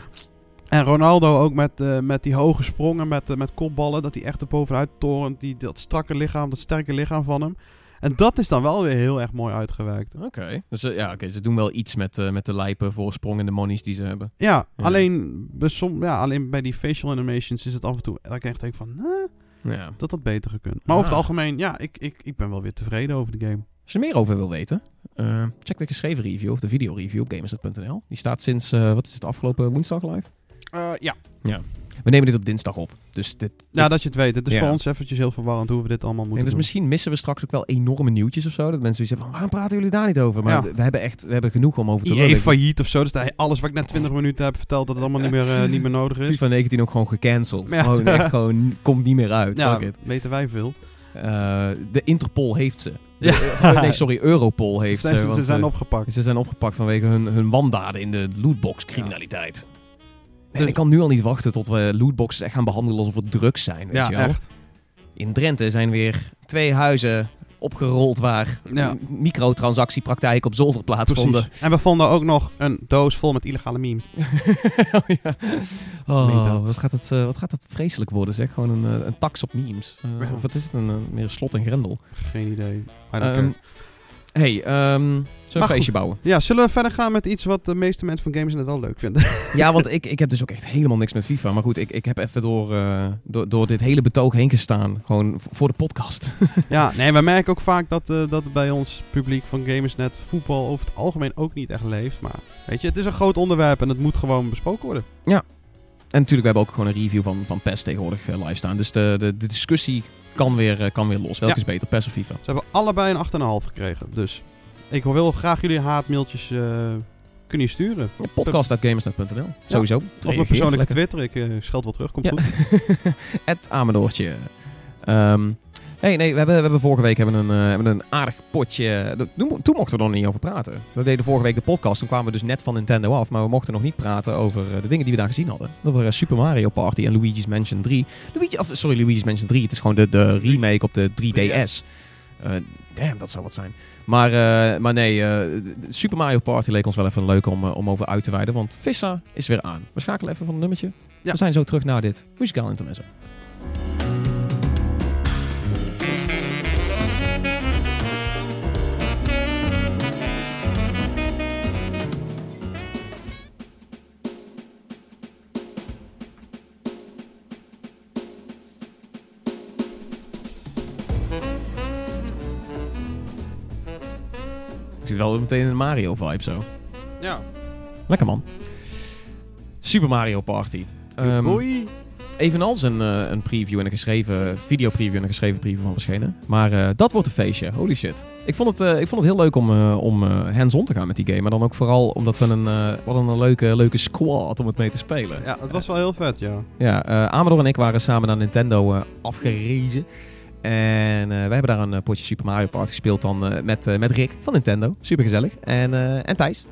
En Ronaldo ook met, eh, met die hoge sprongen, met, met kopballen. Dat hij echt er bovenuit torent. Die, dat strakke lichaam, dat sterke lichaam van hem. En dat is dan wel weer heel erg mooi uitgewerkt. Oké. Dus eh, ja, oké. Ze doen wel iets met, eh, met de lijpen voorsprong en de monies die ze hebben. Ja, Ja. Alleen, bij som, ja, alleen bij die facial animations is het af en toe... Dat ik echt denk van, eh, Ja. dat had beter gekund. Maar over Ah. het algemeen, ja, ik, ik, ik ben wel weer tevreden over de game. Als je er meer over wil weten, eh, check de geschreven review of de videoreview op gamersnet.nl. Die staat sinds, wat is het, afgelopen woensdag live? ja. We nemen dit op dinsdag op. Dus dit, ja, dat je het weet. Het is Ja. voor ons eventjes heel verwarrend hoe we dit allemaal En moeten dus doen. misschien missen we straks ook wel enorme nieuwtjes of zo. Dat mensen zoiets hebben waarom praten jullie daar niet over? Maar Ja. we, hebben echt we hebben genoeg om over te lullen. failliet of zo. Dus alles wat ik net 20 minuten heb verteld, dat het allemaal niet meer, eh, niet meer nodig is. FIFA 19 ook gewoon gecanceld. Ja. Gewoon echt gewoon, komt niet meer uit. Ja, weten wij veel. Eh, de Interpol heeft ze. De- eh, nee, sorry, Europol heeft ze. ze, want, ze zijn opgepakt. ze zijn opgepakt vanwege hun, hun wandaden in de lootbox-criminaliteit. En Dus- ik kan nu al niet wachten tot we lootboxes echt gaan behandelen alsof het drugs zijn. Weet Ja, je wel? echt. In Drenthe zijn weer twee huizen opgerold waar Ja. microtransactiepraktijken op zolder plaatsvonden. Precies. En we vonden ook nog een doos vol met illegale memes. oh, ja. Oh wat, gaat het, eh, wat gaat dat vreselijk worden zeg. Gewoon een, eh, een tax op memes. Eh. Of wat is het? Een, meer een slot en grendel. Geen idee. Ehm, hey, ehm zullen we Maar een feestje bouwen? Ja, zullen we verder gaan met iets wat de meeste mensen van gamers net wel leuk vinden? Ja, want ik, ik heb dus ook echt helemaal niks met FIFA. Maar goed, ik, ik heb even door, eh, door, door dit hele betoog heen gestaan. Gewoon voor de podcast. ja, nee, we merken ook vaak dat, eh, dat bij ons publiek van Gamersnet voetbal over het algemeen ook niet echt leeft. Maar weet je, het is een groot onderwerp en het moet gewoon besproken worden. En natuurlijk, we hebben ook gewoon een review van, van PES tegenwoordig eh, live staan. Dus de, de, de discussie kan weer, kan weer los. Welke Ja. is beter, PES of FIFA? Ze hebben allebei een 8,5 gekregen. Dus ik wil graag jullie haatmailtjes eh kunnen sturen. Ja, Podcast.gamersnet.nl. Sowieso. Op mijn persoonlijke. Twitter. Ik eh, scheld wel terug, komt Ja. goed. Het Amedoortje. Ehm hey, nee, we hebben, we hebben vorige week hebben een, eh, hebben een aardig potje. dat- Toen, mochten we er nog niet over praten. We deden vorige week de podcast. Toen kwamen we dus net van Nintendo af. Maar we mochten nog niet praten over de dingen die we daar gezien hadden. Dat waren Super Mario Party en Luigi's Mansion 3. Luigi, of, sorry, Luigi's Mansion 3. Het is gewoon de, de remake op de 3DS. Eh damn, dat zou wat zijn. Maar, eh, maar nee, de Super Mario Party leek ons wel even leuk om, eh, om over uit te wijden. Want Vissa is weer aan. We schakelen even van een nummertje. Ja. We zijn zo terug naar dit muzikaal intermezzo. Zit wel meteen in een Mario-vibe zo. Ja. Lekker man. Super Mario Party. Hoi. evenals een, eh, een preview en een geschreven video-preview en een geschreven preview van verschenen. Maar eh, dat wordt een feestje. Holy shit. Ik vond het, eh, ik vond het heel leuk om, om hands-on te gaan met die game. Maar dan ook vooral omdat we een, wat een leuke, leuke squad om het mee te spelen. Ja, het was wel heel vet, ja. Ja, Amador en ik waren samen naar Nintendo afgerezen. En eh, wij hebben daar een eh, potje Super Mario Party gespeeld dan eh, met, met Rick van Nintendo. Super gezellig. En, en Thijs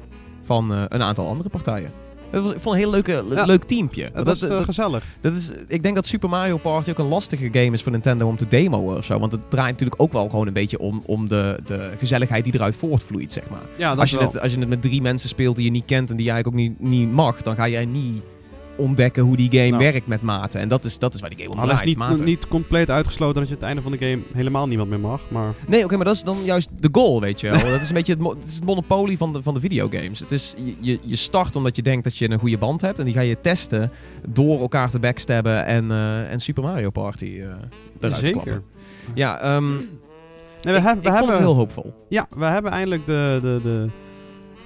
van een aantal andere partijen. Het was, ik vond een heel leuke, Ja. leuk teampje. Dat- dat- gezellig. dat is, ik denk dat Super Mario Party ook een lastige game is voor Nintendo om te demoen of zo. Want het draait natuurlijk ook wel gewoon een beetje om, om de, de gezelligheid die eruit voortvloeit, zeg maar. Ja, dat Als je, wel. het, als je het met drie mensen speelt die je niet kent en die je eigenlijk ook niet, niet mag, dan ga jij niet ontdekken hoe die game Nou. werkt met maten. En dat is, dat is waar die game om Al is draait, niet, maten. niet compleet uitgesloten dat je het einde van de game helemaal niemand meer mag. Maar Nee, oké, maar dat is dan juist de goal, weet je wel. dat is een beetje het, het, is het monopolie van de, van de videogames. Het is, je- je, start omdat je denkt dat je een goede band hebt. En die ga je testen door elkaar te backstabben en, eh, en Super Mario Party eh eruit te zeker. klappen. Ja, ehm Nee, we, ik, we vond hebben, het heel hoopvol. Ja, we hebben eindelijk de, de, de,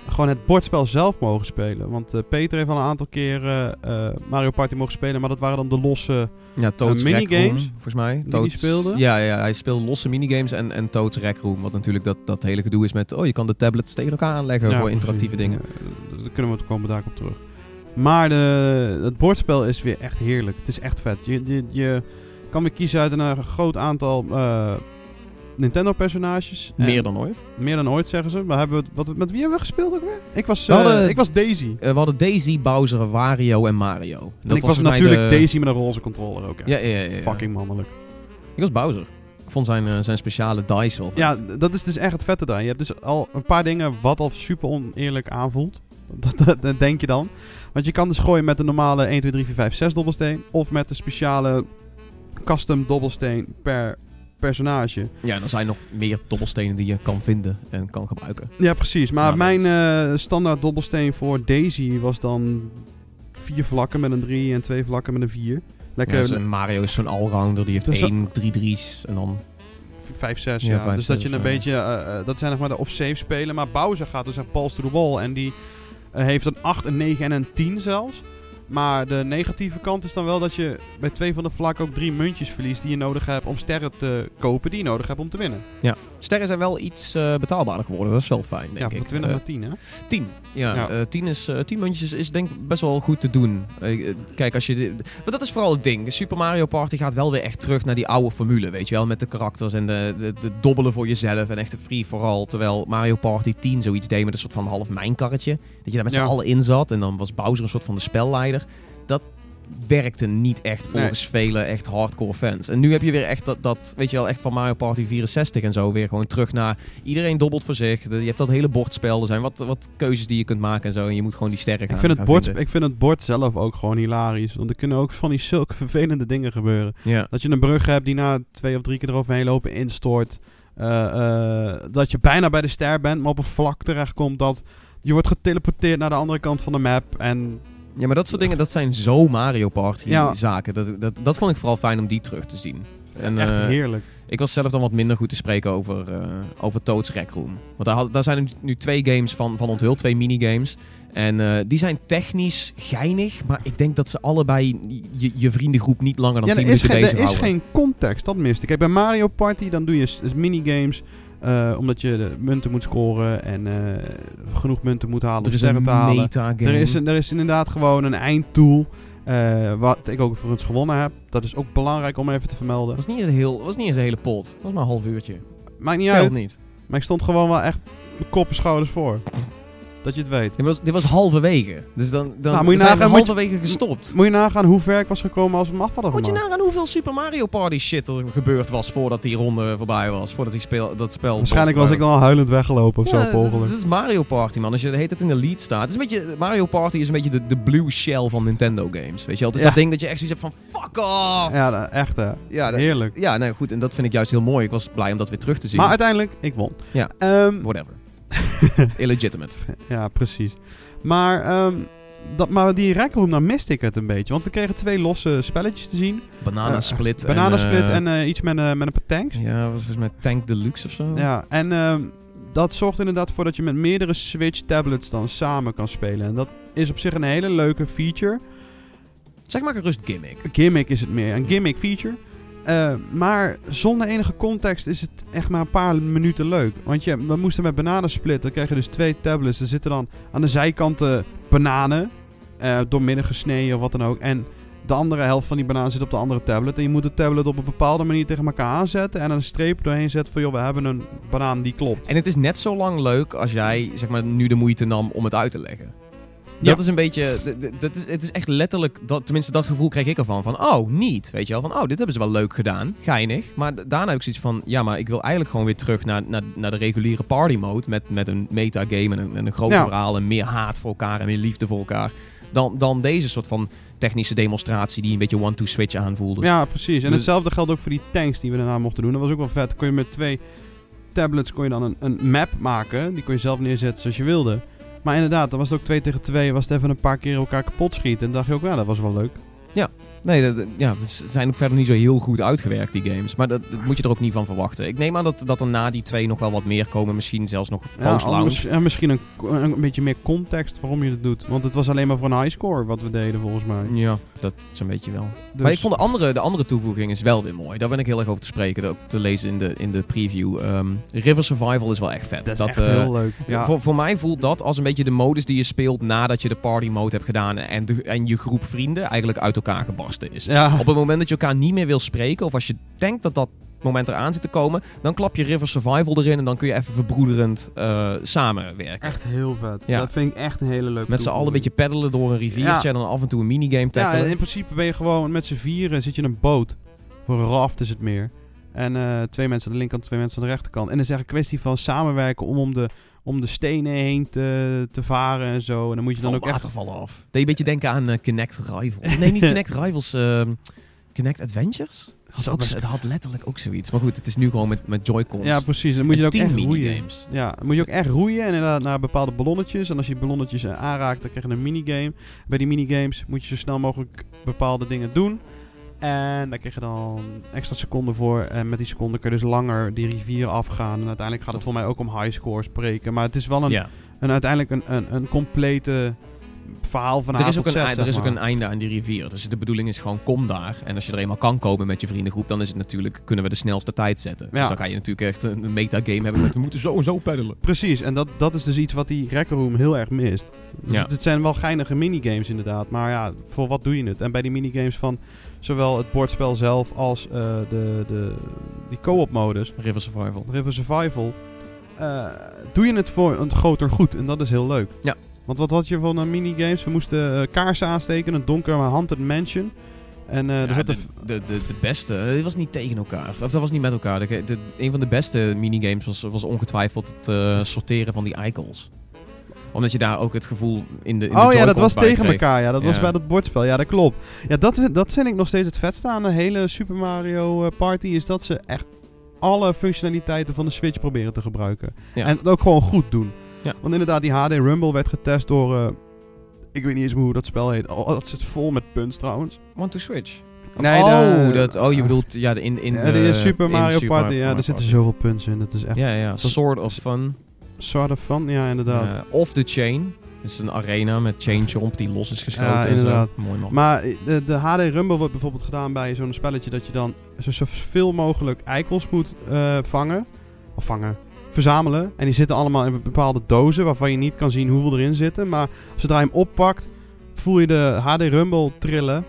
gewoon het bordspel zelf mogen spelen. Want eh, Peter heeft al een aantal keer eh, Mario Party mogen spelen, maar dat waren dan de losse... Ja, Toad's Uh, minigames Room, volgens mij. die Toad's- hij speelde? Ja, ja, hij speelde losse minigames en, en Toad's Rec Room. Wat natuurlijk dat, dat hele gedoe is met... Oh, je kan de tablets tegen elkaar aanleggen Ja, voor interactieve precies. dingen. Eh, daar kunnen we komen daar op terug. Maar de, het bordspel is weer echt heerlijk. Het is echt vet. Je, je, je kan weer kiezen uit een eh, groot aantal eh, Nintendo-personages. En Meer dan ooit. Meer dan ooit, zeggen ze. We hebben, wat, met wie hebben we gespeeld ook weer? Ik was, We eh, hadden- ik was Daisy. Eh, we hadden Daisy, Bowser, Wario en Mario. Dat en ik was natuurlijk de- Daisy met een roze controller ook. Ja. Ja, ja, ja. Fucking mannelijk. Ik was Bowser. Ik vond zijn, eh, zijn speciale dice wel vet. Ja, dat is dus echt het vette daar. Je hebt dus al een paar dingen wat al super oneerlijk aanvoelt. Dat, dat, dat denk je dan. Want je kan dus gooien met de normale 1, 2, 3, 4, 5, 6 dobbelsteen. Of met de speciale custom dobbelsteen per personage. Ja, er zijn nog meer dobbelstenen die je kan vinden en kan gebruiken. Ja, precies. Maar Maar mijn eh, standaard dobbelsteen voor Daisy was dan vier vlakken met een 3 en twee vlakken met een 4. Lekker Ja, Mario is zo'n allrounder, die heeft Dus dat- één, drie drie's en dan... 5, 6, Ja, dus dat je een ja. beetje, eh, dat zijn nog maar de op-save spelen. Maar Bowser gaat dus echt balls to the wall. En die heeft een 8, een 9 en een 10 zelfs. Maar de negatieve kant is dan wel dat je bij twee van de vlakken ook drie muntjes verliest die je nodig hebt om sterren te kopen die je nodig hebt om te winnen. Sterren zijn wel iets eh, betaalbaarder geworden, dat is wel fijn, denk ja, ik. van 20 Eh, naar 10 hè? 10. Ja, Ja. eh, 10, is, eh 10 muntjes is, is denk ik best wel goed te doen. Kijk, als je... maar dat is vooral het ding. Super Mario Party gaat wel weer echt terug naar die oude formule, weet je wel? Met de karakters en de, de, de dobbelen voor jezelf en echt de free for all. Terwijl Mario Party 10 zoiets deed met een soort van half mijnkarretje. Dat je daar met z'n Ja. allen in zat en dan was Bowser een soort van de spelleider. Dat werkte niet echt volgens vele echt hardcore fans. En nu heb je weer echt dat, dat, weet je wel, echt van Mario Party 64 en zo weer gewoon terug naar iedereen dobbelt voor zich. Je hebt dat hele bordspel, er zijn wat, wat keuzes die je kunt maken en zo. En je moet gewoon die sterren gaan Ik vind, het gaan bord, vinden. ik vind het bord zelf ook gewoon hilarisch. Want er kunnen ook van die zulke vervelende dingen gebeuren. Ja. Dat je een brug hebt die na twee of drie keer eroverheen lopen instort. Eh, eh, dat je bijna bij de ster bent, maar op een vlak terechtkomt dat je wordt geteleporteerd naar de andere kant van de map. En ja, maar dat soort dingen, dat zijn zo Mario Party Ja. zaken. Dat, dat, dat vond ik vooral fijn om die terug te zien. En, echt eh, heerlijk. Ik was zelf dan wat minder goed te spreken over, eh over Toad's Rec Room. Want daar, had- daar zijn nu twee games van, van onthuld, twee minigames. En eh, die zijn technisch geinig, maar ik denk dat ze allebei je, je vriendengroep niet langer dan Ja, 10 er is, minuten geen, er is bezighouden. geen context, dat mist ik. Kijk, bij Mario Party dan doe je minigames. Eh, omdat je de munten moet scoren en eh, genoeg munten moet halen Er om sterren te halen. Er is, een- er is inderdaad gewoon een eindtool. eh, wat ik ook voor eens gewonnen heb. Dat is ook belangrijk om even te vermelden. Dat was niet eens een, heel, was niet eens een hele pot. Dat was maar een half uurtje. Maakt niet Telt uit. niet. Maar ik stond gewoon wel echt met kop en schouders voor. Dat je het weet. Dit was, dit was halverwege. Dus dan, dan Nou, moet je zijn we nagaan, moet je- halverwege gestopt. Moet je nagaan hoe ver ik was gekomen als we hem af hadden Moet je nagaan hoeveel Super Mario Party shit er gebeurd was voordat die ronde voorbij was. Voordat die speel, dat spel... Waarschijnlijk was ik dan al huilend weggelopen of zo, dat, ongeluk. dat is Mario Party, man. Als je de het in de lead staat. Het is een beetje, Mario Party is een beetje de, de blue shell van Nintendo games. Weet je wel? Het is Ja. dat ding dat je echt zoiets hebt van fuck off. Ja, echt hè. Ja, dat- Heerlijk. ja nee, goed. En dat vind ik juist heel mooi. Ik was blij om dat weer terug te zien. Maar uiteindelijk, ik won. Ja. Ehm, Whatever. Illegitimate. ja, precies. Maar, ehm, dat, maar die rekroom, dan miste ik het een beetje. Want we kregen twee losse spelletjes te zien. Banana Eh, Split. Banana Split eh, en eh, iets met, met een paar tanks. Ja, was volgens mij Tank Deluxe of zo. Ja, en ehm, dat zorgt inderdaad voor dat je met meerdere Switch tablets dan samen kan spelen. En dat is op zich een hele leuke feature. Zeg maar gerust gimmick. Gimmick is het meer, een gimmick feature. Eh, maar zonder enige context is het echt maar een paar minuten leuk. Want je, we moesten met bananen splitten. Dan krijg je dus twee tablets. Er zitten dan aan de zijkanten bananen. eh doormidden gesneden of wat dan ook. En de andere helft van die banaan zit op de andere tablet. En je moet de tablet op een bepaalde manier tegen elkaar aanzetten. En een streep doorheen zetten van... joh, we hebben een banaan die klopt. En het is net zo lang leuk als jij zeg maar, nu de moeite nam om het uit te leggen. Ja. Dat is een beetje. Dat is, het is echt letterlijk. Dat, tenminste, dat gevoel kreeg ik ervan. Van, oh, niet. Weet je wel. Van, oh, dit hebben ze wel leuk gedaan. Geinig. Maar daarna heb ik zoiets van. Ja, maar ik wil eigenlijk gewoon weer terug naar, naar, naar de reguliere party mode. Met, met een metagame en een, en een groot Ja. verhaal. En meer haat voor elkaar en meer liefde voor elkaar. Dan, dan deze soort van technische demonstratie die een beetje one-to-switch aanvoelde. Ja, precies. En Dus- hetzelfde geldt ook voor die tanks die we daarna mochten doen. Dat was ook wel vet. Kon je met twee tablets kon je dan een, een map maken. Die kon je zelf neerzetten zoals je wilde. Maar inderdaad, dan was het ook 2 tegen 2. Was het even een paar keer elkaar kapot schieten. En dacht je ook, ja, dat was wel leuk. Nee, dat, dat- ja, ze zijn ook verder niet zo heel goed uitgewerkt, die games. Maar dat, dat moet je er ook niet van verwachten. Ik neem aan dat, dat er na die twee nog wel wat meer komen. Misschien zelfs nog Ja, post-launch. en misschien een, een, beetje meer context waarom je het doet. Want het was alleen maar voor een highscore wat we deden volgens mij. Ja, dat is een beetje wel. Dus, Maar ik vond de andere, de andere toevoeging is wel weer mooi. Daar ben ik heel erg over te spreken, dat te lezen in de, in de preview. Ehm, River Survival is wel echt vet. dat is echt eh, heel leuk. Ja, Voor, voor mij voelt dat als een beetje de modus die je speelt nadat je de party mode hebt gedaan en, de, en je groep vrienden eigenlijk uit elkaar is. ja. Op het moment dat je elkaar niet meer wil spreken, of als je denkt dat dat moment eraan zit te komen, dan klap je River Survival erin en dan kun je even verbroederend eh, samenwerken. echt heel vet. Ja. Dat vind ik echt een hele leuke Met z'n allen een beetje peddelen door een riviertje Ja. en dan af en toe een minigame Ja, tackelen. in principe ben je gewoon met z'n vieren zit je in een boot. Voor een raft is het meer. En eh, twee mensen aan de linkerkant, twee mensen aan de rechterkant. En het is echt een kwestie van samenwerken om, om, de, om de stenen heen te, te varen en zo. En dan moet je dan van ook echt... watervallen af. Deed je een beetje denken aan eh, Connect Rivals. Nee, niet Connect Rivals. ehm Connect Adventures? Had ook, het had letterlijk ook zoiets. Maar goed, het is nu gewoon met, met Joy-Cons. Ja, precies. Dan moet je ook echt roeien. minigames. Ja, dan moet je ook echt roeien en inderdaad naar bepaalde ballonnetjes. En als je ballonnetjes eh, aanraakt, dan krijg je een minigame. Bij die minigames moet je zo snel mogelijk bepaalde dingen doen. En daar krijg je dan extra seconden voor. En met die seconden kun je dus langer die rivier afgaan. En uiteindelijk gaat het voor mij ook om high scores spreken. Maar het is wel een, Ja. een uiteindelijk een, een, een complete verhaal van Er is, ook een, er is ook een einde aan die rivier. Dus de bedoeling is gewoon, kom daar. En als je er eenmaal kan komen met je vriendengroep, dan is het natuurlijk, kunnen we de snelste tijd zetten. Ja. Dus dan ga je natuurlijk echt een metagame hebben met, we moeten zo en zo peddelen. Precies, en dat, dat is dus iets wat die Rec Room heel erg mist. Dus Ja. het, zijn wel geinige minigames inderdaad, maar ja, voor wat doe je het? En bij die minigames van zowel het bordspel zelf als eh, de, de, die co-op modus, River Survival. River Survival, eh, doe je het voor een groter goed. En dat is heel leuk. Ja. Want wat had je van eh, minigames? We moesten eh, kaarsen aansteken, een donkere haunted mansion. En eh Ja, de, de, de, de beste, het was niet tegen elkaar. Of dat was niet met elkaar. De, de- een van de beste minigames was, was ongetwijfeld het sorteren van die eikels. Omdat je daar ook het gevoel in de in de Oh ja, dat was tegen kreeg. elkaar. Ja, dat was bij dat bordspel. Ja, dat klopt. Ja, dat, dat vind ik nog steeds het vetste aan de hele Super Mario Party. Is dat ze echt alle functionaliteiten van de Switch proberen te gebruiken. Ja. En het ook gewoon goed doen. Ja. Want inderdaad, die HD Rumble werd getest door... eh, ik weet niet eens meer hoe dat spel heet. Oh, dat zit vol met punts trouwens. One to Switch. Of- Nee, oh, de- dat, oh, je bedoelt ja, de- in, in ja, de, die Super Mario Super Party. Ja, Mario er zitten Party. zoveel punts in. Dat is echt Ja, ja. Sword of Fun. sort of fun. Ja, inderdaad. Off the Chain. Dat is een arena met chain jump die los is geschoten. Ja, en zo. inderdaad. Mooi man. Maar eh, de, de HD Rumble wordt bijvoorbeeld gedaan bij zo'n spelletje dat je dan zo- zoveel mogelijk eikels moet eh, vangen. Of vangen. Verzamelen. En die zitten allemaal in bepaalde dozen waarvan je niet kan zien hoeveel erin zitten. Maar zodra je hem oppakt, voel je de HD Rumble trillen.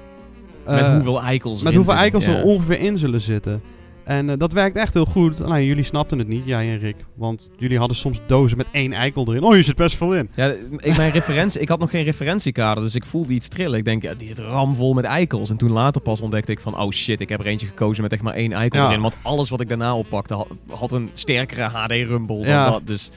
met Eh, hoeveel eikels met hoeveel eikels Ja. er ongeveer in zullen zitten. En eh, dat werkt echt heel goed. Alleen jullie snapten het niet, jij en Rick. Want jullie hadden soms dozen met één eikel erin. Oh, je zit best veel in. Ja, ik, mijn referentie, ik had nog geen referentiekader, dus ik voelde iets trillen. Ik denk, ja, die zit ramvol met eikels. En toen later pas ontdekte ik van, oh shit, ik heb er eentje gekozen met echt maar één eikel Ja. erin. Want alles wat ik daarna oppakte had, had een sterkere HD-rumble Ja. dan dat. Dus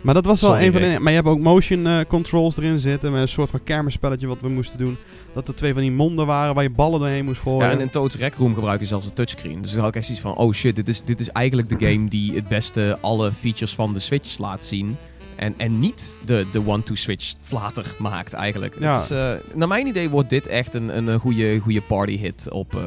Maar dat was wel Sorry, een van de. Maar je hebt ook motion eh, controls erin zitten. Met een soort van kermisspelletje wat we moesten doen. Dat er twee van die monden waren waar je ballen doorheen moest gooien. ja, en in Toad's Rec Room gebruik je zelfs een touchscreen. Dus dan had ik echt zoiets van, oh shit, dit is, dit is eigenlijk de game die het beste alle features van de Switch laat zien. En, en niet de, de one-to-switch flater maakt eigenlijk. Ja. Het is, eh, naar mijn idee wordt dit echt een, een, goede, goede party-hit op, eh,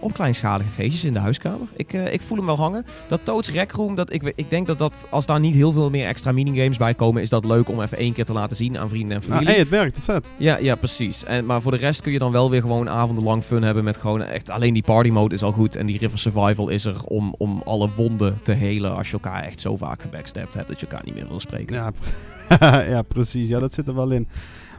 op kleinschalige feestjes in de huiskamer. Ik, eh, ik voel hem wel hangen. Dat Toad's Rec Room, dat, ik, ik denk dat, dat als daar niet heel veel meer extra minigames bij komen, is dat leuk om even één keer te laten zien aan vrienden en Ja, familie. hey, het werkt, vet. Ja, ja, precies. En, maar voor de rest kun je dan wel weer gewoon avondenlang fun hebben met gewoon echt alleen die party mode is al goed. En die River Survival is er om, om alle wonden te helen als je elkaar echt zo vaak gebackstabbed hebt dat je elkaar niet meer wil spreken. Ja, ja, precies. Ja, dat zit er wel in.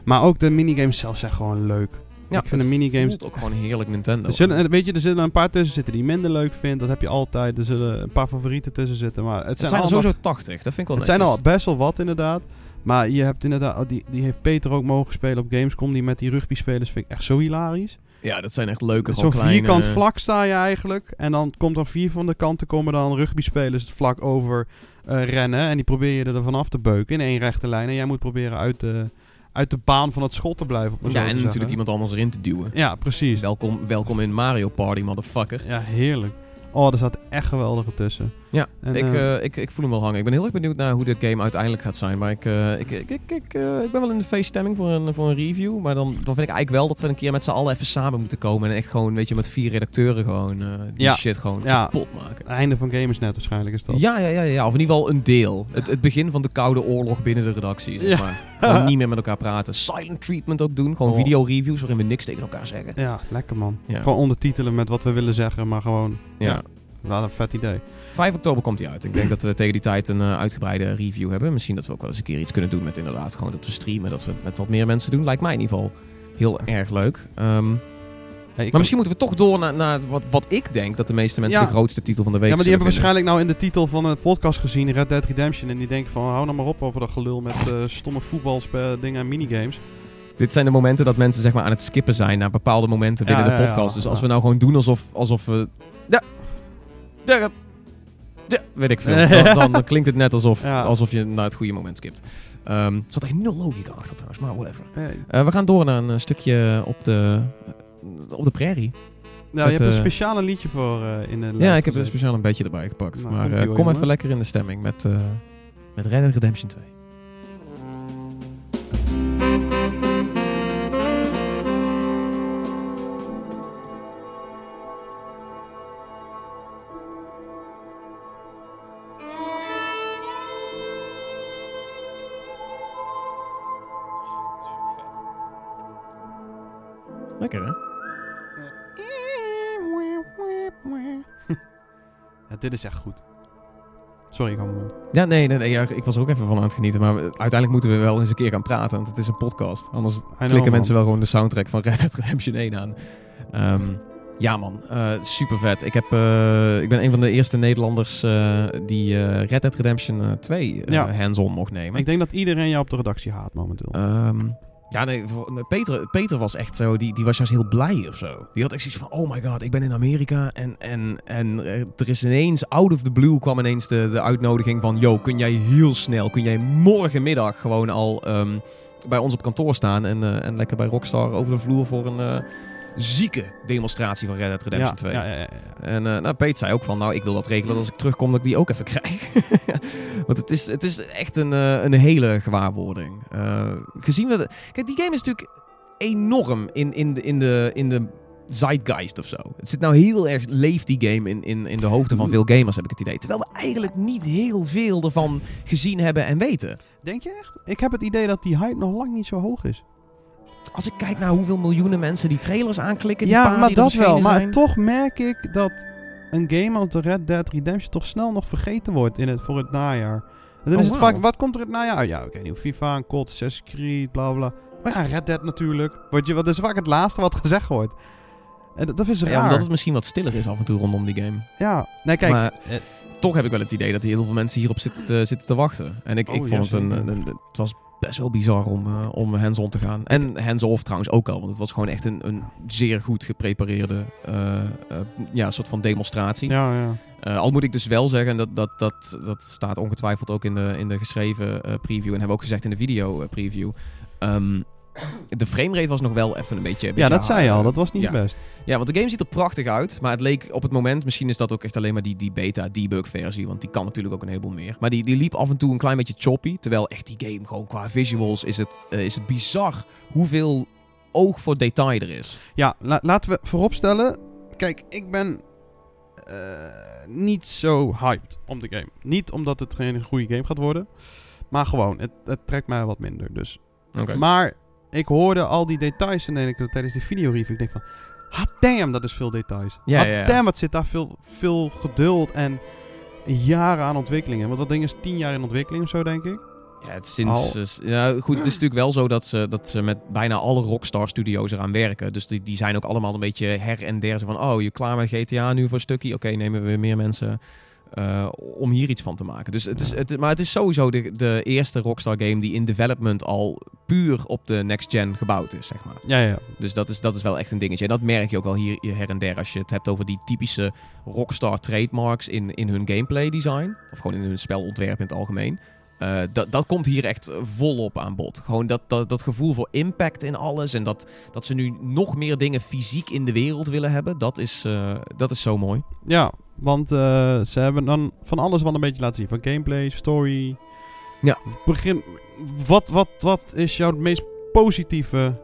Maar ook de minigames zelf zijn gewoon leuk. Ja, ik vind de het minigames- voelt ook gewoon heerlijk Nintendo. Er zullen, weet je, er zullen een paar tussen zitten die je minder leuk vindt. Dat heb je altijd. Er zullen een paar favorieten tussen zitten. Maar het het zijn, zijn er allemaal, sowieso 80, dat vind ik wel het zijn al best wel wat inderdaad. Maar je hebt inderdaad, oh, die, die heeft Peter ook mogen spelen op Gamescom. Die met die rugby spelers vind ik echt zo hilarisch. Ja, dat zijn echt leuke, Zo'n gewoon kleine... vierkant vlak sta je eigenlijk. En dan komt er vier van de kanten komen dan rugbyspelers het vlak over eh, rennen. En die probeer je er vanaf te beuken in één rechte lijn. En jij moet proberen uit de, uit de baan van het schot te blijven. Op Ja, en natuurlijk iemand anders erin te duwen. Ja, precies. Welkom, welkom in Mario Party, motherfucker. Ja, heerlijk. Oh, er zaten echt geweldige tussen. Ja, En, ik, eh, eh, ik, ik voel hem wel hangen. Ik ben heel erg benieuwd naar hoe dit game uiteindelijk gaat zijn. Maar ik, eh, ik, ik, ik, ik, ik ben wel in de feeststemming voor een, voor een review. Maar dan, dan vind ik eigenlijk wel dat we een keer met z'n allen even samen moeten komen. En echt gewoon, weet je, met vier redacteuren gewoon die Ja. shit gewoon Ja. kapot maken. Het einde van Gamersnet waarschijnlijk is dat. Ja, ja, ja, ja, of in ieder geval een deel. Het, het begin van de koude oorlog binnen de redactie, zeg maar. Gewoon niet meer met elkaar praten. Silent treatment ook doen. Gewoon Oh. video-reviews waarin we niks tegen elkaar zeggen. Ja, lekker man. Gewoon ondertitelen met wat we willen zeggen, maar gewoon... Ja. Ja. Wat een vet idee. 5 oktober komt hij uit. Ik denk dat we tegen die tijd een eh, uitgebreide review hebben. Misschien dat we ook wel eens een keer iets kunnen doen met inderdaad gewoon dat we streamen. Dat we het met wat meer mensen doen. Lijkt mij in ieder geval heel erg leuk. Ehm, maar misschien moeten we toch door naar, naar wat, wat ik denk dat de meeste mensen Ja. de grootste titel van de week Ja, maar die hebben vinden. waarschijnlijk nou in de titel van het podcast gezien, Red Dead Redemption. En die denken van, hou nou maar op over dat gelul met eh, stomme voetbaldingen en minigames. Dit zijn de momenten dat mensen zeg maar aan het skippen zijn naar bepaalde momenten binnen Ja, de podcast. dus als we nou gewoon doen alsof, alsof we... Ja. Ja, weet ik veel. Dan, dan klinkt het net alsof, Ja. alsof je naar het goede moment skipt. Ehm er zat echt nul logica achter trouwens, maar whatever. Eh, we gaan door naar een eh, stukje op de, op de prairie. nou, je hebt een eh, speciale liedje voor in de Ja, ik heb er gezet. speciaal een beetje erbij gepakt. Nou, maar kom even lekker in de stemming met, met Red Dead Redemption 2. Dit is echt goed. Sorry, ik mijn mond. Ja, nee, nee, nee ja, ik was er ook even van aan het genieten. Maar we- uiteindelijk moeten we wel eens een keer gaan praten. Want het is een podcast. Anders know, klikken man. mensen wel gewoon de soundtrack van Red Dead Redemption 1 aan. Ehm, ja man, super vet. Ik, heb, eh, ik ben een van de eerste Nederlanders eh, die eh, Red Dead Redemption eh, 2 eh, Ja. hands-on mocht nemen. Ik denk dat iedereen jou op de redactie haat momenteel. Ehm, ja, nee, Peter, Peter was echt zo, die, die was juist heel blij of zo. Die had echt zoiets van, oh my god, ik ben in Amerika en, en, en eh, er is ineens, out of the blue kwam ineens de, de uitnodiging van, yo, kun jij heel snel, kun jij morgenmiddag gewoon al ehm, bij ons op kantoor staan en, eh, en lekker bij Rockstar over de vloer voor een eh, zieke demonstratie van Red Dead Redemption 2. Ja, ja, ja. En eh nou, Peet zei ook van, nou, ik wil dat regelen dat als ik terugkom dat ik die ook even krijg. Want het is, het is echt een, eh, een hele gewaarwording. Eh, gezien we... De... Kijk, die game is natuurlijk enorm in, in, de, in, de, in de zeitgeist of zo. Het zit nou heel erg, leeft die game in, in, in de hoofden van veel gamers, heb ik het idee. Terwijl we eigenlijk niet heel veel ervan gezien hebben en weten. Denk je echt? Ik heb het idee dat die hype nog lang niet zo hoog is. Als ik kijk naar hoeveel miljoenen mensen die trailers aanklikken, die ja, maar die dat wel. Maar zijn. toch merk ik dat een game als de Red Dead Redemption toch snel nog vergeten wordt in het, voor het najaar. En dan Oh, is het vaak, wat komt er het najaar? Ja, oké, nieuw FIFA, een COD, Assassin's Creed, bla bla. Oh ja, Red Dead natuurlijk. Word je, wat is vaak het laatste wat gezegd wordt. En dat, dat is raar. Ja, omdat het misschien wat stiller is af en toe rondom die game. Ja, nee, kijk. maar eh, toch heb ik wel het idee dat heel veel mensen hierop zitten te, zitten te wachten. En ik, ik Oh, vond ja, het een, een- Het was best wel bizar om, eh, om hands-on te gaan. En hands-off trouwens ook al. Want het was gewoon echt een, een zeer goed geprepareerde eh, eh, ja, soort van demonstratie. ja, ja. Al moet ik dus wel zeggen, dat, dat, dat, dat staat ongetwijfeld ook in de, in de geschreven preview. En hebben we ook gezegd in de video preview. Ehm, de framerate was nog wel even een beetje... een ja, beetje dat zei je al. Dat was niet ja. best. ja, want de game ziet er prachtig uit. Maar het leek op het moment, misschien is dat ook echt alleen maar die, die beta debug versie. Want die kan natuurlijk ook een heleboel meer. Maar die, die liep af en toe een klein beetje choppy. Terwijl echt die game gewoon qua visuals is het, eh, is het bizar hoeveel oog voor detail er is. Ja, la- laten we vooropstellen. Kijk, ik ben eh, niet zo hyped om de game. Niet omdat het geen goede game gaat worden. Maar gewoon, het, het trekt mij wat minder. Dus. Oké. Maar ik hoorde al die details en ik, tijdens die videoreview. Ik denk van, hot damn, dat is veel details. Ja, hot ja, damn, wat zit daar veel, veel geduld en jaren aan ontwikkelingen. Want dat ding is tien jaar in ontwikkeling of zo, denk ik. Ja, het is sinds, eh, ja, goed, het is natuurlijk wel zo dat ze, dat ze met bijna alle Rockstar Studios eraan werken. Dus die, die zijn ook allemaal een beetje her en der. Zo van, oh, je klaar met GTA nu voor een stukje? Oké, nemen we weer meer mensen eh, om hier iets van te maken. Dus het is, het, maar het is sowieso de, de eerste Rockstar game die in development al puur op de next gen gebouwd is, zeg maar. Ja, ja. Dus dat is, dat is wel echt een dingetje. En dat merk je ook wel hier her en der als je het hebt over die typische Rockstar trademarks in, in hun gameplay design. Of gewoon in hun spelontwerp in het algemeen. Eh, dat, dat komt hier echt volop aan bod. Gewoon dat, dat, dat gevoel voor impact in alles. En dat, dat ze nu nog meer dingen fysiek in de wereld willen hebben. Dat is, eh, dat is zo mooi. Ja, Want eh, ze hebben dan van alles wel een beetje laten zien. Van gameplay, story. Ja. Begin, wat, wat, wat is jouw meest positieve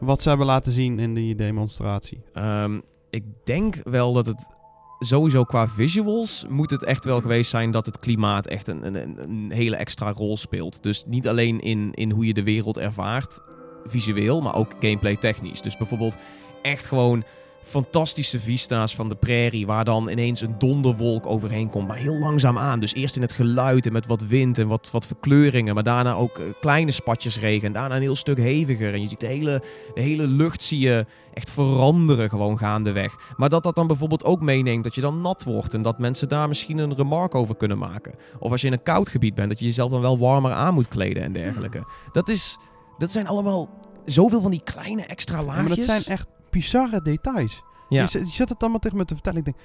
wat ze hebben laten zien in die demonstratie? Ehm, ik denk wel dat het sowieso qua visuals moet het echt wel geweest zijn dat het klimaat echt een, een, een hele extra rol speelt. Dus niet alleen in, in hoe je de wereld ervaart, visueel, maar ook gameplay technisch. Dus bijvoorbeeld echt gewoon fantastische vista's van de prairie, waar dan ineens een donderwolk overheen komt, maar heel langzaam aan. Dus eerst in het geluid en met wat wind en wat, wat verkleuringen, maar daarna ook eh, kleine spatjes regen en daarna een heel stuk heviger. En je ziet de hele, de hele lucht zie je echt veranderen gewoon gaandeweg. Maar dat dat dan bijvoorbeeld ook meeneemt dat je dan nat wordt en dat mensen daar misschien een remark over kunnen maken. Of als je in een koud gebied bent, dat je jezelf dan wel warmer aan moet kleden en dergelijke. Dat is, dat zijn allemaal zoveel van die kleine extra Ja, laagjes. maar dat zijn echt bizarre details. Ja. Je, zit het allemaal tegen me te vertellen. Ik denk,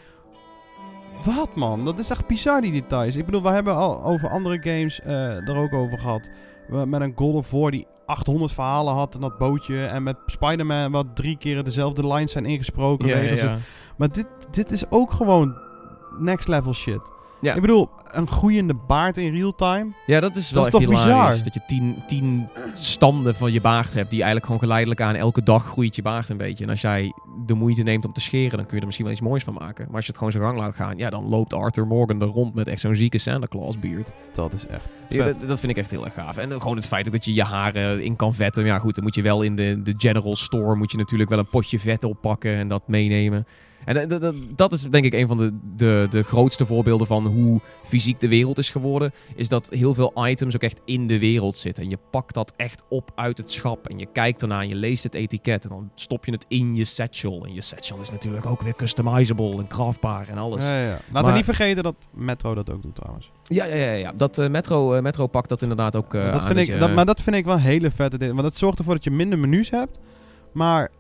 wat man? Dat is echt bizar die details. Ik bedoel, we hebben al over andere games eh er ook over gehad. We- Met een God of War die 800 verhalen had in dat bootje. En met Spider-Man wat drie keer dezelfde lines zijn ingesproken. Ja. Maar dit, dit is ook gewoon next level shit. Ja. Ik bedoel, een groeiende baard in real time. Ja, dat is wel is echt toch hilarisch. bizar? Dat je tien, tien standen van je baard hebt die eigenlijk gewoon geleidelijk aan elke dag groeit je baard een beetje. En als jij de moeite neemt om te scheren, dan kun je er misschien wel iets moois van maken. Maar als je het gewoon zijn gang laat gaan, ja, dan loopt Arthur Morgan er rond met echt zo'n zieke Santa Claus beard. Dat is echt Ja, dat, dat vind ik echt heel erg gaaf. En gewoon het feit ook dat je je haren in kan vetten. Ja goed, dan moet je wel in de, de general store moet je natuurlijk wel een potje vet oppakken en dat meenemen. En eh, dat, dat, dat is denk ik een van de, de, de grootste voorbeelden van hoe fysiek de wereld is geworden. Is dat heel veel items ook echt in de wereld zitten. En je pakt dat echt op uit het schap. En je kijkt ernaar en je leest het etiket. En dan stop je het in je satchel. En je satchel is natuurlijk ook weer customizable en craftbaar en alles. Ja, ja, ja. Laten Maar- we niet vergeten dat Metro dat ook doet trouwens. Ja, ja, ja. ja. Dat eh, Metro, eh, Metro pakt dat inderdaad ook eh dat aan. vind ik, je- dat, maar dat vind ik wel een hele vette ding. Want dat zorgt ervoor dat je minder menus hebt. Maar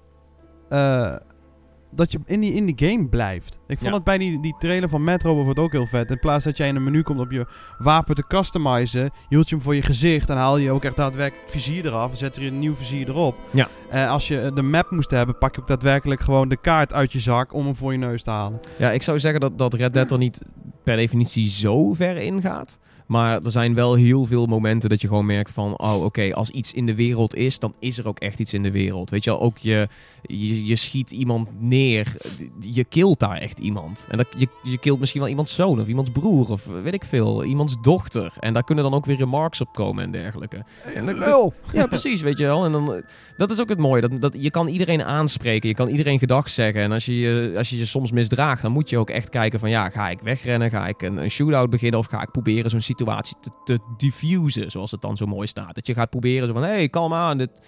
dat je in die, in die game blijft. Ik vond Ja. het bij die, die trailer van Metro bijvoorbeeld ook heel vet. In plaats dat jij in een menu komt om je wapen te customizen, hield je hem voor je gezicht en haal je ook echt daadwerkelijk het vizier eraf en zet er een nieuw vizier erop. Ja. Als je de map moest hebben, pak je ook daadwerkelijk gewoon de kaart uit je zak om hem voor je neus te halen. Ja, ik zou zeggen dat, dat Red Dead er niet per definitie zo ver in gaat. Maar er zijn wel heel veel momenten dat je gewoon merkt van... Oh, oké, als iets in de wereld is, dan is er ook echt iets in de wereld. Weet je wel, ook je, je, je schiet iemand neer. Je kilt daar echt iemand. En dat, je, je kilt misschien wel iemands zoon of iemands broer of weet ik veel. Iemands dochter. En daar kunnen dan ook weer remarks op komen en dergelijke. En dat- Lul! Ja, precies, weet je wel. En dan, dat is ook het mooie. Dat, dat, je kan iedereen aanspreken. Je kan iedereen gedag zeggen. En als je, je- als je je soms misdraagt, dan moet je ook echt kijken van... Ja, ga ik wegrennen? Ga ik een, een shootout beginnen? Of ga ik proberen zo'n situatie te, te diffusen, zoals het dan zo mooi staat? Dat je gaat proberen zo van... Hé, hey, kalm aan. Dit,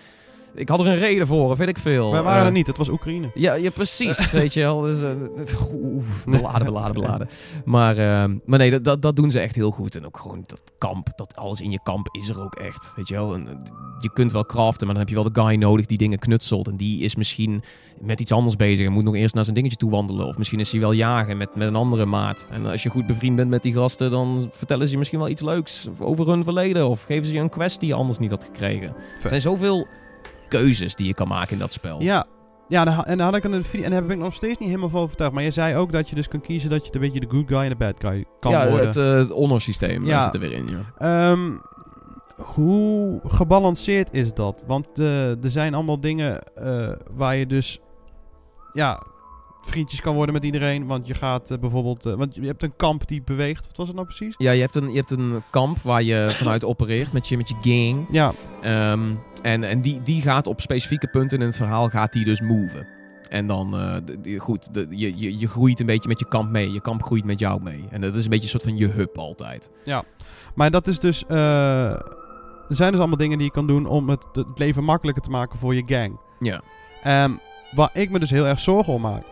ik had er een reden voor, of weet ik veel. Wij waren Eh, er niet, het was Oekraïne. ja, ja, precies, weet je wel. Dus, eh, beladen, beladen, beladen. Maar, eh, maar nee, dat, dat, dat doen ze echt heel goed. En ook gewoon dat kamp, dat alles in je kamp is er ook echt. Weet je wel, en, eh, je kunt wel craften, maar dan heb je wel de guy nodig die dingen knutselt. En die is misschien met iets anders bezig en moet nog eerst naar zijn dingetje toe wandelen. Of misschien is hij wel jagen met, met een andere maat. En als je goed bevriend bent met die gasten, dan vertellen ze je misschien wel iets leuks over hun verleden. Of geven ze je een quest die je anders niet had gekregen. Er zijn zoveel keuzes die je kan maken in dat spel. Ja, ja en dan had ik een video, en daar heb ik nog steeds niet helemaal van overtuigd. Maar je zei ook dat je dus kan kiezen dat je een beetje de good guy en de bad guy kan ja, worden. het, eh, het honor systeem Ja. zit er weer in. Ja. Ehm, hoe gebalanceerd is dat? Want eh, er zijn allemaal dingen eh, waar je dus ja, vriendjes kan worden met iedereen. Want je gaat eh, bijvoorbeeld... eh, want je hebt een kamp die beweegt. Wat was het nou precies? Ja, je hebt, een, je hebt een kamp waar je vanuit opereert met je, met je gang. Ja, Ehm, en en die, die gaat op specifieke punten in het verhaal gaat die dus moven. En dan, eh, goed, d- je, je, je groeit een beetje met je kamp mee. Je kamp groeit met jou mee. En dat is een beetje een soort van je hub altijd. maar dat is dus... er zijn dus allemaal dingen die je kan doen om het, het leven makkelijker te maken voor je gang. Ja. Ehm, waar ik me dus heel erg zorgen om maak,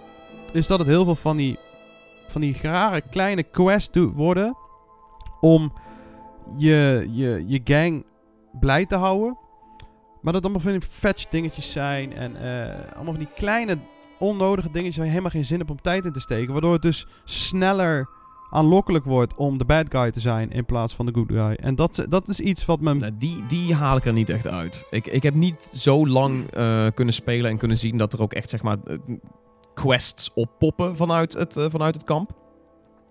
is dat het heel veel van die, van die rare kleine quests worden om je, je, je gang blij te houden. Maar dat allemaal van die fetch dingetjes zijn en eh, allemaal van die kleine onnodige dingetjes waar je helemaal geen zin hebt om tijd in te steken. Waardoor het dus sneller aanlokkelijk wordt om de bad guy te zijn in plaats van de good guy. En dat, dat is iets wat me... Nou, die, die haal ik er niet echt uit. Ik, ik heb niet zo lang eh, kunnen spelen en kunnen zien dat er ook echt zeg maar eh, quests oppoppen vanuit het, eh, vanuit het kamp.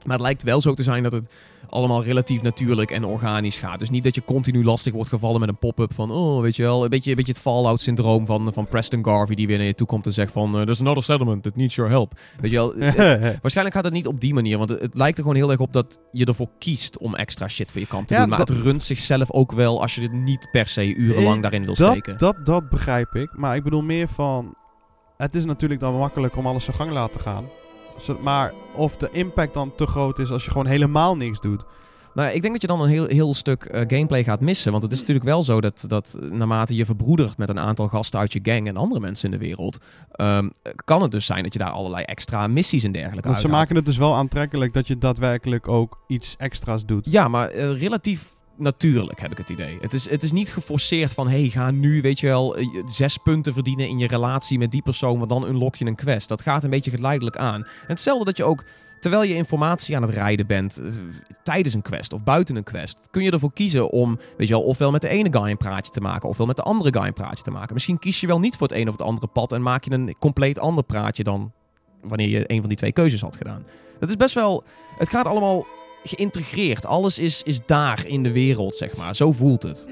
Maar het lijkt wel zo te zijn dat het allemaal relatief natuurlijk en organisch gaat. Dus niet dat je continu lastig wordt gevallen met een pop-up van... Oh, weet je wel, een beetje, een beetje het Fallout-syndroom van, van Preston Garvey... die weer naar je toe komt en zegt van... Uh, There's another settlement that needs your help. Weet je wel, het, waarschijnlijk gaat het niet op die manier. Want het, het, lijkt er gewoon heel erg op dat je ervoor kiest om extra shit voor je kamp te Ja, doen. Maar dat- het runt zichzelf ook wel als je dit niet per se urenlang Eh, daarin wil dat, steken. Dat, dat begrijp ik. Maar ik bedoel meer van... Het is natuurlijk dan makkelijk om alles zijn gang te laten gaan. Maar of de impact dan te groot is als je gewoon helemaal niks doet. Nou, ik denk dat je dan een heel, heel stuk eh, gameplay gaat missen. Want het is natuurlijk wel zo dat, dat eh, naarmate je verbroedert met een aantal gasten uit je gang en andere mensen in de wereld, ehm, kan het dus zijn dat je daar allerlei extra missies en dergelijke Want ze maken het dus wel aantrekkelijk dat je daadwerkelijk ook iets extra's doet. Ja, maar eh, relatief natuurlijk heb ik het idee. Het is, het is niet geforceerd van, hey, ga nu, weet je wel, eh, zes punten verdienen in je relatie met die persoon, want dan unlock je een quest. Dat gaat een beetje geleidelijk aan. En hetzelfde dat je ook, terwijl je informatie aan het rijden bent, eh, tijdens een quest of buiten een quest, kun je ervoor kiezen om, weet je wel, ofwel met de ene guy een praatje te maken, ofwel met de andere guy een praatje te maken. Misschien kies je wel niet voor het een of het andere pad en maak je een compleet ander praatje dan wanneer je een van die twee keuzes had gedaan. Dat is best wel, het gaat allemaal geïntegreerd. Alles is, is daar in de wereld, zeg maar. Zo voelt het.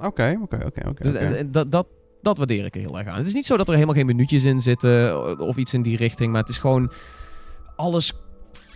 Oké, oké, oké, oké. Dus, en dat, dat, dat waardeer ik er heel erg aan. Het is niet zo dat er helemaal geen minuutjes in zitten of iets in die richting. Maar het is gewoon... Alles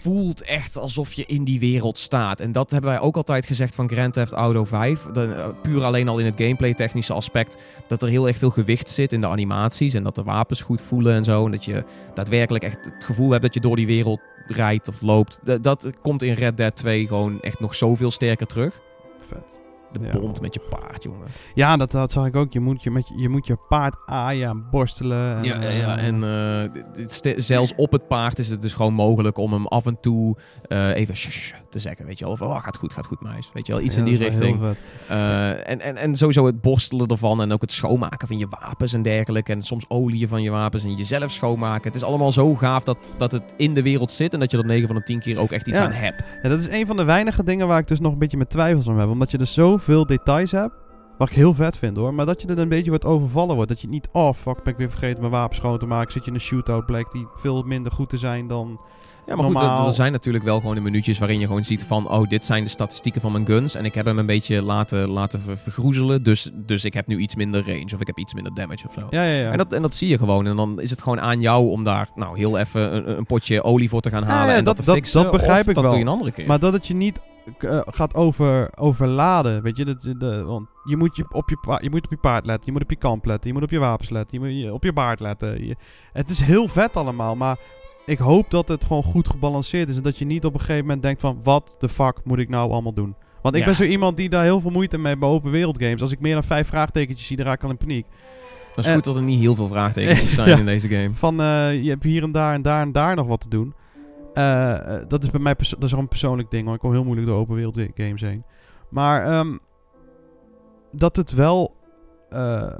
voelt echt alsof je in die wereld staat. En dat hebben wij ook altijd gezegd van Grand Theft Auto 5. De, eh, puur alleen al in het gameplay technische aspect. Dat er heel erg veel gewicht zit in de animaties. En dat de wapens goed voelen en zo. En dat je daadwerkelijk echt het gevoel hebt dat je door die wereld rijdt of loopt. Dat, komt in Red Dead 2 gewoon echt nog zoveel sterker terug. Vet. De Ja. bond met je paard, jongen. Ja, dat, dat zag ik ook. Je moet je, met je, je, moet je paard aaien en borstelen. En, Ja, ja, eh, en eh, zelfs op het paard is het dus gewoon mogelijk om hem af en toe eh, even te zeggen. Weet je wel, of oh, gaat goed, gaat goed, meis. Weet je wel, iets ja, in die richting. en, en, en sowieso het borstelen ervan en ook het schoonmaken van je wapens en dergelijke. En soms oliën van je wapens en jezelf schoonmaken. Het is allemaal zo gaaf dat, dat het in de wereld zit en dat je er 9 van de 10 keer ook echt iets aan hebt. Ja, dat is een van de weinige dingen waar ik dus nog een beetje met twijfels om heb. Omdat je dus zoveel details hebt. Wat ik heel vet vind hoor. Maar dat je er een beetje wordt overvallen wordt. Dat je niet, oh fuck, ben ik weer vergeten mijn wapen schoon te maken. Zit je in een shootout, blijkt die veel minder goed te zijn dan... Ja, maar goed, Normaal- er, er zijn natuurlijk wel gewoon de minuutjes waarin je gewoon ziet van... oh, dit zijn de statistieken van mijn guns en ik heb hem een beetje laten, laten ver- vergroezelen. Dus, dus ik heb nu iets minder range of ik heb iets minder damage of zo. Ja, ja, ja. En, dat, en dat zie je gewoon. En dan is het gewoon aan jou om daar nou heel even een, een potje olie voor te gaan halen ja, en dat, dat- te fixen. dat begrijp of ik dat wel. doe je een andere keer. Maar dat het je niet eh, gaat over, overladen. Weet je, de, want je moet, je, op je, je moet op je paard letten. Je moet op je kamp letten. Je moet op je wapens letten. Je moet je- op je baard letten. Je- het is heel vet allemaal. Maar ik hoop dat het gewoon goed gebalanceerd is. En dat je niet op een gegeven moment denkt van... Wat de fuck moet ik nou allemaal doen? Want ik Ja. ben zo iemand die daar heel veel moeite mee heeft bij open wereld games. Als ik meer dan vijf vraagtekentjes zie, dan raak ik al in paniek. dat is goed dat er niet heel veel vraagtekens zijn Ja. in deze game. Van eh, je hebt hier en daar en daar en daar nog wat te doen. Eh, eh, dat is bij mij dat is een persoonlijk ding, want ik kom heel moeilijk door open wereld games heen. Maar ehm, dat het wel eh,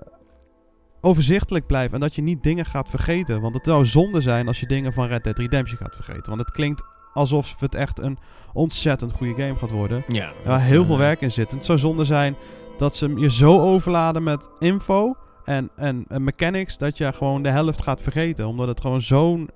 overzichtelijk blijft en dat je niet dingen gaat vergeten. Want het zou zonde zijn als je dingen van Red Dead Redemption gaat vergeten. Want het klinkt alsof het echt een ontzettend goede game gaat worden. Ja, Waar heel veel werk in zit. En het zou zonde zijn dat ze je zo overladen met info en, en, en mechanics dat je gewoon de helft gaat vergeten. Omdat het gewoon zo'n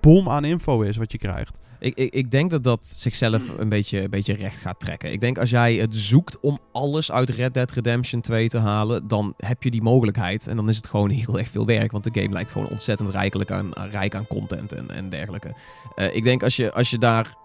bom aan info is wat je krijgt. Ik, ik, ik denk dat dat zichzelf een beetje, een beetje recht gaat trekken. Ik denk als jij het zoekt om alles uit Red Dead Redemption 2 te halen, dan heb je die mogelijkheid. En dan is het gewoon heel erg veel werk. Want de game lijkt gewoon ontzettend rijkelijk aan, rijk aan content en, en dergelijke. Eh, ik denk als je, als je daar.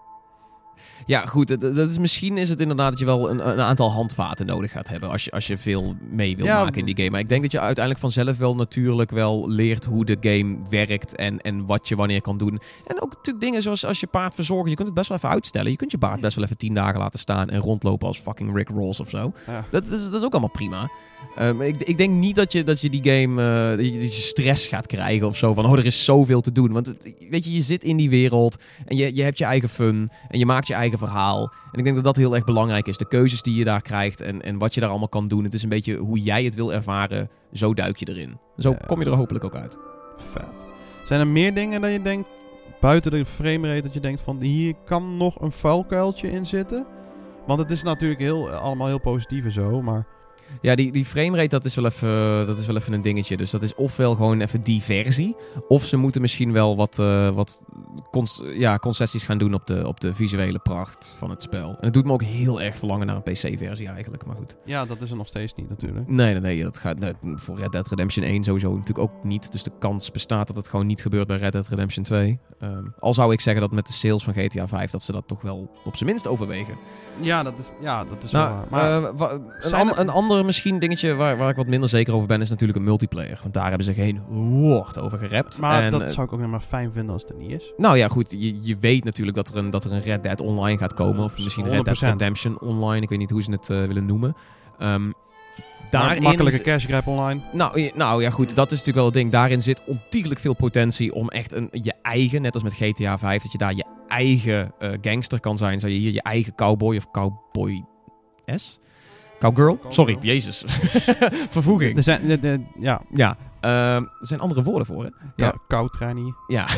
Ja, goed. Dat, dat is, misschien is het inderdaad dat je wel een, een aantal handvaten nodig gaat hebben. Als je, als je veel mee wil Ja, maken in die game. Maar ik denk dat je uiteindelijk vanzelf wel natuurlijk wel leert hoe de game werkt. En, en wat je wanneer kan doen. En ook natuurlijk dingen zoals als je paard verzorgen. Je kunt het best wel even uitstellen. Je kunt je paard best wel even tien dagen laten staan. En rondlopen als fucking Rick Rolls of zo. Ja. Dat, dat, is, dat is ook allemaal prima. Ehm, ik, ik denk niet dat je, dat je die game. eh, dat, je, dat je stress gaat krijgen of zo. Van oh, er is zoveel te doen. Want het- weet je, je zit in die wereld. En je, je hebt je eigen fun. En je maakt je eigen verhaal. En ik denk dat dat heel erg belangrijk is. De keuzes die je daar krijgt. En, en wat je daar allemaal kan doen. Het is een beetje hoe jij het wil ervaren. Zo duik je erin. Zo Ja. kom je er hopelijk ook uit. Vet. Zijn er meer dingen dat je denkt, buiten de framerate, dat je denkt van hier kan nog een vuilkuiltje in zitten? Want het is natuurlijk heel, allemaal heel positief en zo, maar... Ja, die, die framerate, dat is, wel even, dat is wel even een dingetje. Dus dat is ofwel gewoon even die versie. Of ze moeten misschien wel wat, eh, wat cons- ja, concessies gaan doen op de, op de visuele pracht van het spel. En het doet me ook heel erg verlangen naar een PC-versie eigenlijk. Maar goed. Ja, dat is er nog steeds niet natuurlijk. Nee, nee, nee. Dat gaat, nee, voor Red Dead Redemption 1 sowieso natuurlijk ook niet. Dus de kans bestaat dat het gewoon niet gebeurt bij Red Dead Redemption 2. Ehm, al zou ik zeggen dat met de sales van GTA 5 dat ze dat toch wel op zijn minst overwegen. Ja, dat is, ja, dat is wel Nou, waar. Maar eh, een, an- er- een misschien dingetje waar, waar ik wat minder zeker over ben, is natuurlijk een multiplayer. Want daar hebben ze geen woord over gerept. maar En, dat eh, zou ik ook helemaal fijn vinden als het er niet is. Nou ja, goed. Je, je weet natuurlijk dat er, een, dat er een Red Dead Online gaat komen. Of misschien Red Dead 100%. Redemption Online. Ik weet niet hoe ze het eh, willen noemen. Ehm Daarin makkelijke cash grab online. nou, ja- nou ja, goed, dat is natuurlijk wel het ding. Daarin zit ontiegelijk veel potentie om echt een, je eigen, net als met GTA 5, dat je daar je eigen eh, gangster kan zijn. Zou je hier je eigen cowboy of cowboy S? Cowgirl? Sorry, jezus. Vervoeging. Er zijn, de, de- ja, Ja, ehm, er zijn andere woorden voor, hè? Ja. koudtrein Ja.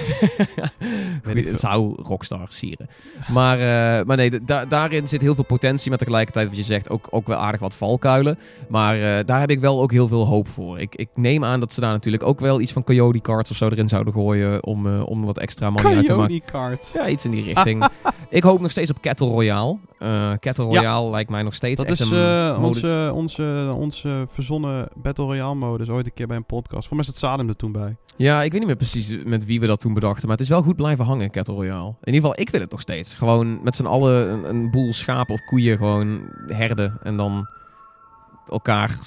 Het veel. zou Rockstar sieren. Maar, eh, maar nee, da- daarin zit heel veel potentie. Maar tegelijkertijd, wat je zegt, ook, ook wel aardig wat valkuilen. Maar eh, daar heb ik wel ook heel veel hoop voor. Ik, ik neem aan dat ze daar natuurlijk ook wel iets van Coyote Cards of zo erin zouden gooien. Om, eh, om wat extra money uit te maken. Coyote cards. Ja, iets in die richting. ik hoop nog steeds op Cattle Royale. Cattle Royale lijkt mij nog steeds Dat echt is een eh, onze, onze, onze verzonnen Battle Royale modus ooit een keer bij een podcast. Voor mij zat Salem er toen bij. Ja, ik weet niet meer precies met wie we dat toen bedachten. Maar het is wel goed blijven hangen, Cattle Royale. In ieder geval, ik wil het nog steeds. Gewoon met z'n allen een, een boel schapen of koeien gewoon herden. En dan elkaar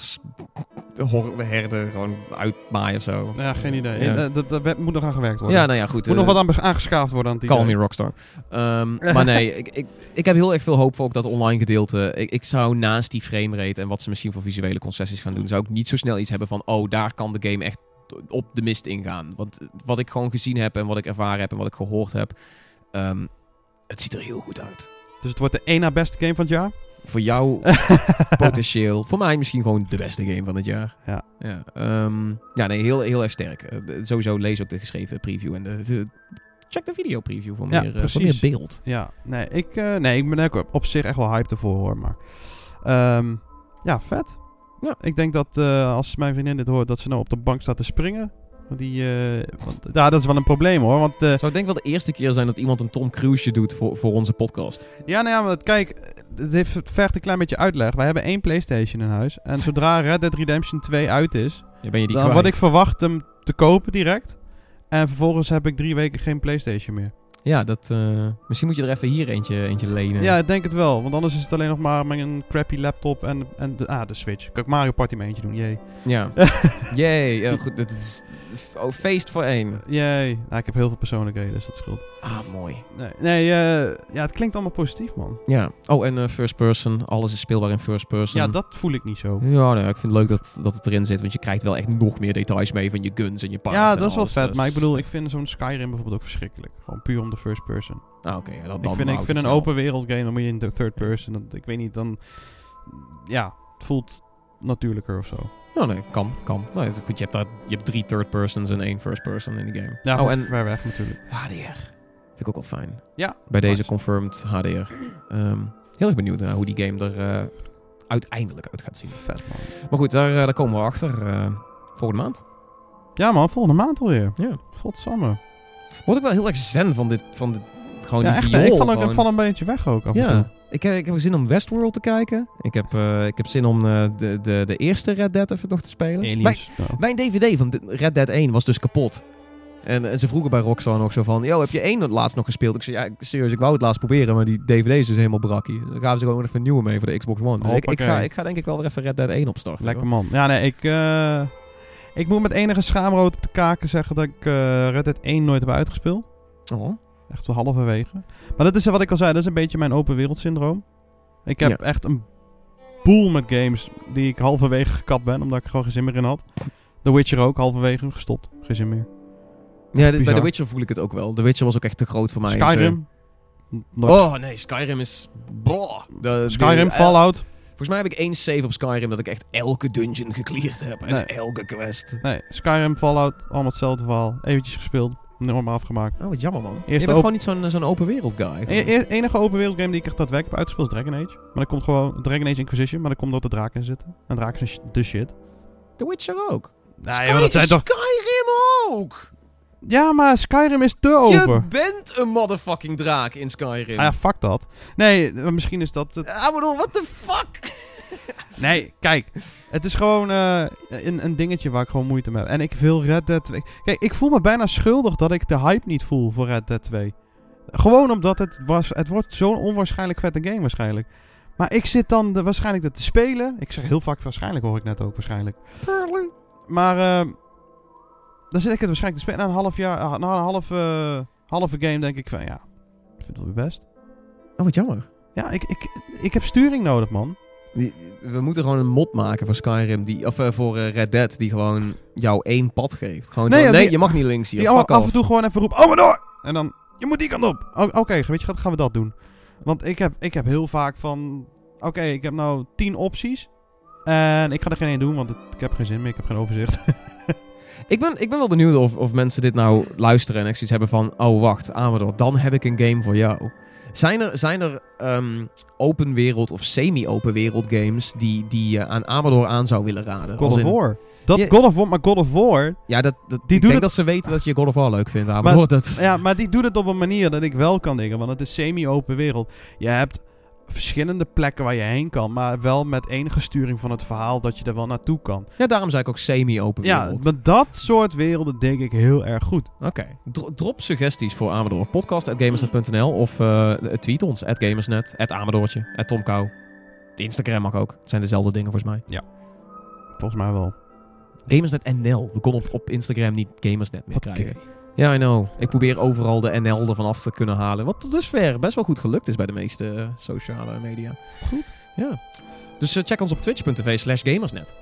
hor- herden gewoon uitmaaien of zo. Ja, geen idee. Ja. Eh, dat, moet nog aan gewerkt worden. Ja, nou ja, goed. moet nog eh, wat aan aangeschaafd worden aan het Call idee. me Rockstar. Ehm, maar nee, ik, ik, ik heb heel erg veel hoop voor ook dat online gedeelte. Ik, ik zou naast die framerate en wat ze misschien voor visuele concessies gaan doen, zou ik niet zo snel iets hebben van, oh, daar kan de game echt op de mist ingaan. Want wat ik gewoon gezien heb en wat ik ervaren heb en wat ik gehoord heb, ehm, het ziet er heel goed uit. Dus het wordt de één na beste game van het jaar. Voor jou potentieel, voor mij misschien gewoon de beste game van het jaar. Ja. Ja, ehm, ja nee, heel, heel erg sterk. Eh, sowieso lees ook de geschreven preview en de, de- check de video preview voor Ja, meer, eh, voor meer beeld. Ja, nee, ik, eh, nee, ik ben ook op zich echt wel hyped ervoor hoor. Maar ehm, ja, vet. Ja. Ik denk dat als mijn vriendin dit hoort, dat ze nou op de bank staat te springen. Die, want, ja, dat is wel een probleem hoor. Want Het zou denk ik wel de eerste keer zijn dat iemand een Tom Cruise doet voor, voor onze podcast. ja, nou ja, maar kijk, het, heeft, het vergt een klein beetje uitleg. Wij hebben één PlayStation in huis. En zodra Red Dead Redemption 2 uit is, Ja, ben je die dan kwijt? word ik verwacht hem te kopen direct. En vervolgens heb ik drie weken geen PlayStation meer. Ja, dat, eh, misschien moet je er even hier eentje, eentje lenen. Ja, ik denk het wel. Want anders is het alleen nog maar met een crappy laptop en, en de, ah, de Switch. Kan ik Mario Party mee eentje doen, jee. Ja. Jee, ja, goed. Dat is oh, feest voor één. Jee. Nou, ik heb heel veel persoonlijkheden, dus dat scheelt. Ah, mooi. Nee, nee eh, ja, het klinkt allemaal positief, man. Ja. Oh, en eh, first person. Alles is speelbaar in first person. Ja, dat voel ik niet zo. Ja, nee, ik vind het leuk dat, dat het erin zit. Want je krijgt wel echt nog meer details mee van je guns en je paard. Ja, dat is wel vet. Dus- Maar ik bedoel, ik vind zo'n Skyrim bijvoorbeeld ook verschrikkelijk. Gewoon puur om de first person. Ah, oké. ja, dan- ik vind, ik vind een open wereld game, dan moet je in de third person. Dat, ik weet niet, dan... Ja, het voelt natuurlijker of zo. Ja, nee, kan, kan. Nou, ja, goed, je hebt, daar, je hebt drie third persons en één first person in de game. Ja, oh, en ver weg natuurlijk. HDR. Vind ik ook wel fijn. Ja, Bij deze nice. confirmed HDR. Ehm, heel erg benieuwd naar hoe die game er eh, uiteindelijk uit gaat zien. Vet, man. Maar goed, daar, eh, daar komen we achter eh, volgende maand. Ja, man. Volgende maand alweer. Ja. Godsamme. Word ik wel heel erg zen van dit, van dit gewoon Ja, die echt. viool. Ik val, ook, gewoon. ik val een beetje weg ook af en toe. Ik heb, ik heb zin om Westworld te kijken. Ik heb, eh, ik heb zin om eh, de, de, de eerste Red Dead even nog te spelen. Mijn, mijn DVD van Red Dead 1 was dus kapot. En, en ze vroegen bij Rockstar nog zo van... Yo, heb je één het laatst nog gespeeld? Ik zei, ja, serieus, ik wou het laatst proberen, maar die DVD is dus helemaal brakkie. Dan gaven ze gewoon even een nieuwe mee voor de Xbox One. Dus ik, ik, ga, ik ga denk ik wel weer even Red Dead 1 opstarten. Lekker hoor. man. Ja, nee, ik, eh, ik moet met enige schaamrood op de kaken zeggen dat ik eh Red Dead 1 nooit heb uitgespeeld. Oh. Echt halverwege. Maar dat is wat ik al zei, dat is een beetje mijn open wereld syndroom. Ik heb Ja. echt een boel met games die ik halverwege gekapt ben, omdat ik er gewoon geen zin meer in had. The Witcher ook, halverwege gestopt. Geen zin meer. Ja, dit- bij. The Witcher voel ik het ook wel. The Witcher was ook echt te groot voor mij. Skyrim. Nooit- Oh nee, Skyrim is... De, Skyrim, eh, Fallout. Volgens mij heb ik één save op Skyrim dat ik echt elke dungeon gecleared heb. En Nee. elke quest. Nee, Skyrim, Fallout, allemaal hetzelfde verhaal. Eventjes gespeeld. Normaal afgemaakt. Oh, wat jammer man. je Eerst bent op- gewoon niet zo'n zo'n open wereld guy. E e- enige open wereld game die ik echt daadwerkelijk heb uitgespeeld is Dragon Age. Maar dan komt gewoon Dragon Age Inquisition, maar dan komt dat de draken in zitten. En draken zijn sh- de shit. The Witcher ook. Sky- maar dat zijn toch... Skyrim ook! Ja, maar Skyrim is te Je open. bent een motherfucking draak in Skyrim. Ah ja, fuck dat. Nee, eh, misschien is dat het... Ah, bedoel, what the fuck? Nee, kijk. Het is gewoon eh, een, een dingetje waar ik gewoon moeite mee heb. En ik wil Red Dead 2... Kijk, ik voel me bijna schuldig dat ik de hype niet voel voor Red Dead 2. Gewoon omdat het was... Het wordt zo'n onwaarschijnlijk vette game waarschijnlijk. Maar ik zit dan de, waarschijnlijk dat te spelen. Ik zeg heel vaak waarschijnlijk, hoor ik net ook waarschijnlijk. Maar eh, dan zit ik het waarschijnlijk te spelen. Na een half jaar, ah, na een half, eh, halve game denk ik van ja, ik vind het wel best. Oh, wat jammer. Ja, ik, ik, ik heb sturing nodig, man. Die- We moeten gewoon een mod maken voor Skyrim, die, of eh, voor eh, Red Dead, die gewoon jou één pad geeft. Gewoon Nee, zo, ja, nee, die- je mag niet links hier, Die fuck af, en toe gewoon even roepen, oh maar door! En dan, je moet die kant op. O- Oké, weet je, wat, gaan we dat doen. Want ik heb, ik heb heel vaak van, oké, ik heb nou tien opties. En ik ga er geen één doen, want het- ik heb geen zin meer, ik heb geen overzicht. Ik ben, ik ben wel benieuwd of, of mensen dit nou luisteren en echt zoiets hebben van... Oh, wacht, Amador, dan heb ik een game voor jou. Zijn er, zijn er ehm, open wereld of semi-open wereld games die, die je aan Amador aan zou willen raden? God of War. Dat Ja. God of War, maar God of War, Ja, dat, dat, Die ik denk het- dat ze weten dat je God of War leuk vindt, Amador. dat, Ja, maar die doet het op een manier dat ik wel kan dingen. Want het is semi-open wereld. Je hebt verschillende plekken waar je heen kan. Maar wel met enige sturing van het verhaal dat je er wel naartoe kan. ja, daarom zei ik ook semi-open Ja, wereld. maar dat soort werelden denk ik heel erg goed. Oké. Dro- drop suggesties voor Amador. Podcast.gamersnet.nl of eh, tweet ons. At Gamersnet. At Amadoortje. At Tom Kou. Instagram mag ook. Het zijn dezelfde dingen volgens mij. Volgens mij wel. Gamersnet NL. We konden op, op Instagram niet Gamersnet meer Wat krijgen. Ja, I know. Ik probeer overal de NL ervan af te kunnen halen. Wat tot dusver best wel goed gelukt is bij de meeste eh, sociale media. Goed. Ja. Dus eh, check ons op twitch.tv slash gamersnet.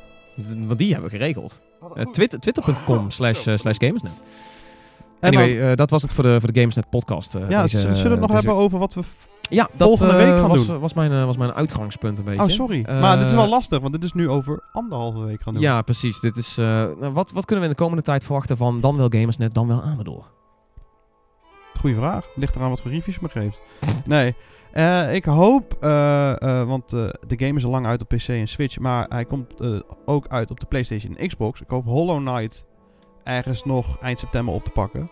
Want die hebben we geregeld. Eh, Twitter- Twitter.com slash slash gamersnet. Anyway, eh, dat was het voor de, voor de Gamersnet podcast. eh, ja, deze, zullen we het nog deze- hebben over wat we... Ja, dat volgende eh, week gaan was, doen? Was mijn, eh, was mijn uitgangspunt een beetje. Oh, sorry. Eh, maar dit is wel lastig, want dit is nu over anderhalve week gaan doen. Ja, precies. Dit is, eh, nou, wat, wat kunnen we in de komende tijd verwachten van dan wel Gamersnet, dan wel Amador? Goeie vraag. Ligt eraan wat voor reviews je me geeft. nee. Eh, ik hoop, eh, eh, want eh, de game is al lang uit op PC en Switch, maar hij komt eh, ook uit op de PlayStation en Xbox. Ik hoop Hollow Knight ergens nog eind september op te pakken.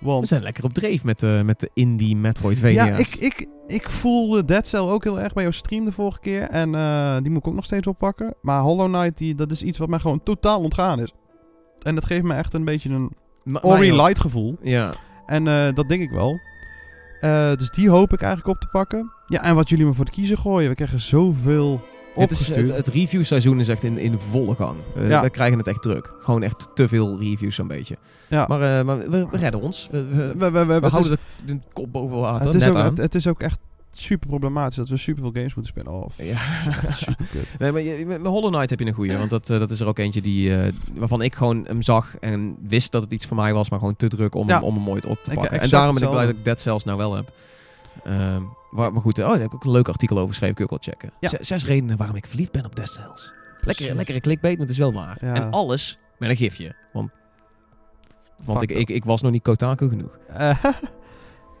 We Want zijn lekker op dreef met, de met de indie Metroidvania. ja, ik, ik, ik voelde Dead Cell ook heel erg bij jouw stream de vorige keer. En eh, die moet ik ook nog steeds oppakken. Maar Hollow Knight, die, dat is iets wat mij gewoon totaal ontgaan is. En dat geeft me echt een beetje een Ma- Ori. Light gevoel. Ja. En eh, dat denk ik wel. Eh, dus die hoop ik eigenlijk op te pakken. Ja, en wat jullie me voor de kiezer gooien. We krijgen zoveel Het, is, het, het reviewseizoen is echt in, in volle gang. Eh, Ja. We krijgen het echt druk. Gewoon echt te veel reviews zo'n beetje. ja. Maar, eh, maar we, we redden ons. We, we, we, houden is, de, de kop boven water. het, is net ook, aan. het, het is ook echt super problematisch dat we super veel games moeten spelen. Oh, Ja. super kut. Nee, maar je, met Hollow Knight heb je een goeie. Want dat, eh, dat is er ook eentje die, waarvan ik gewoon hem zag en wist dat het iets voor mij was, maar gewoon te druk om, Ja. hem, om hem ooit op te Ik- pakken. En daarom ben ik blij dat ik Dead Cells nou wel heb. Ehm, maar, maar goed, eh, oh, daar heb ik ook een leuk artikel over geschreven, kun je ook wel checken. Ja. Zes, redenen waarom ik verliefd ben op Dead Cells. Lekker, Precies. lekkere clickbait, maar het is wel waar. Ja. En alles met een gifje. Want, want ik, ik, ik was nog niet Kotaku genoeg.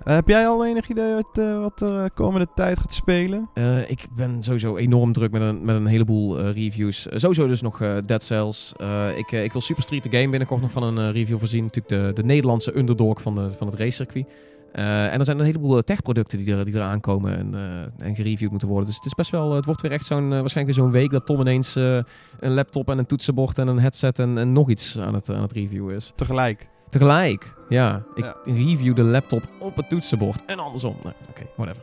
Eh, heb jij al enig idee wat, eh, wat er eh, komende tijd gaat spelen? Ik ben sowieso enorm druk met een, met een heleboel reviews. Sowieso dus nog Dead Cells. Ik, ik wil Super Street the Game binnenkort nog van een review voorzien. Natuurlijk de, de Nederlandse underdog van, de, van het racecircuit. Eh en er zijn een heleboel eh, techproducten die er, die eraan komen en, eh, en gereviewd moeten worden. Dus het is best wel, het wordt weer echt zo'n, waarschijnlijk weer zo'n week dat Tom ineens een laptop en een toetsenbord en een headset en, en nog iets aan het, aan het reviewen is. Tegelijk. Tegelijk, ja. Ik Ja. review de laptop op het toetsenbord en andersom. Nee, Oké, whatever.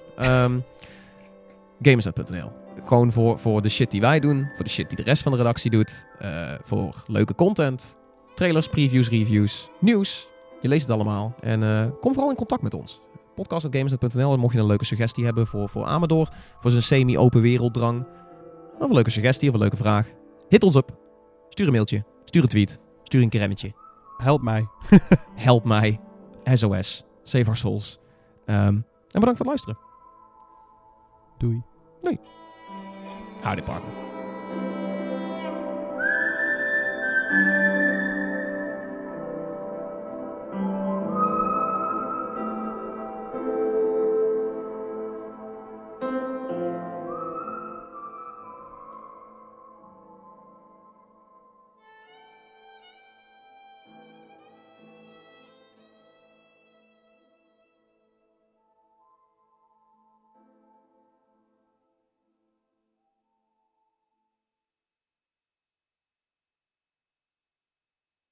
Gamersnet.nl. Gewoon voor, voor de shit die wij doen, voor de shit die de rest van de redactie doet, voor leuke content, trailers, previews, reviews, nieuws. Je leest het allemaal. En eh, kom vooral in contact met ons. Podcast.gamersnet.nl. En mocht je een leuke suggestie hebben voor, voor Amador, voor zijn semi-open werelddrang, of een leuke suggestie of een leuke vraag, hit ons op. Stuur een mailtje, stuur een tweet, stuur een cremmetje. Help mij. Help mij. SOS. Save our souls. Ehm, en bedankt voor het luisteren. Doei. Howdy, partner.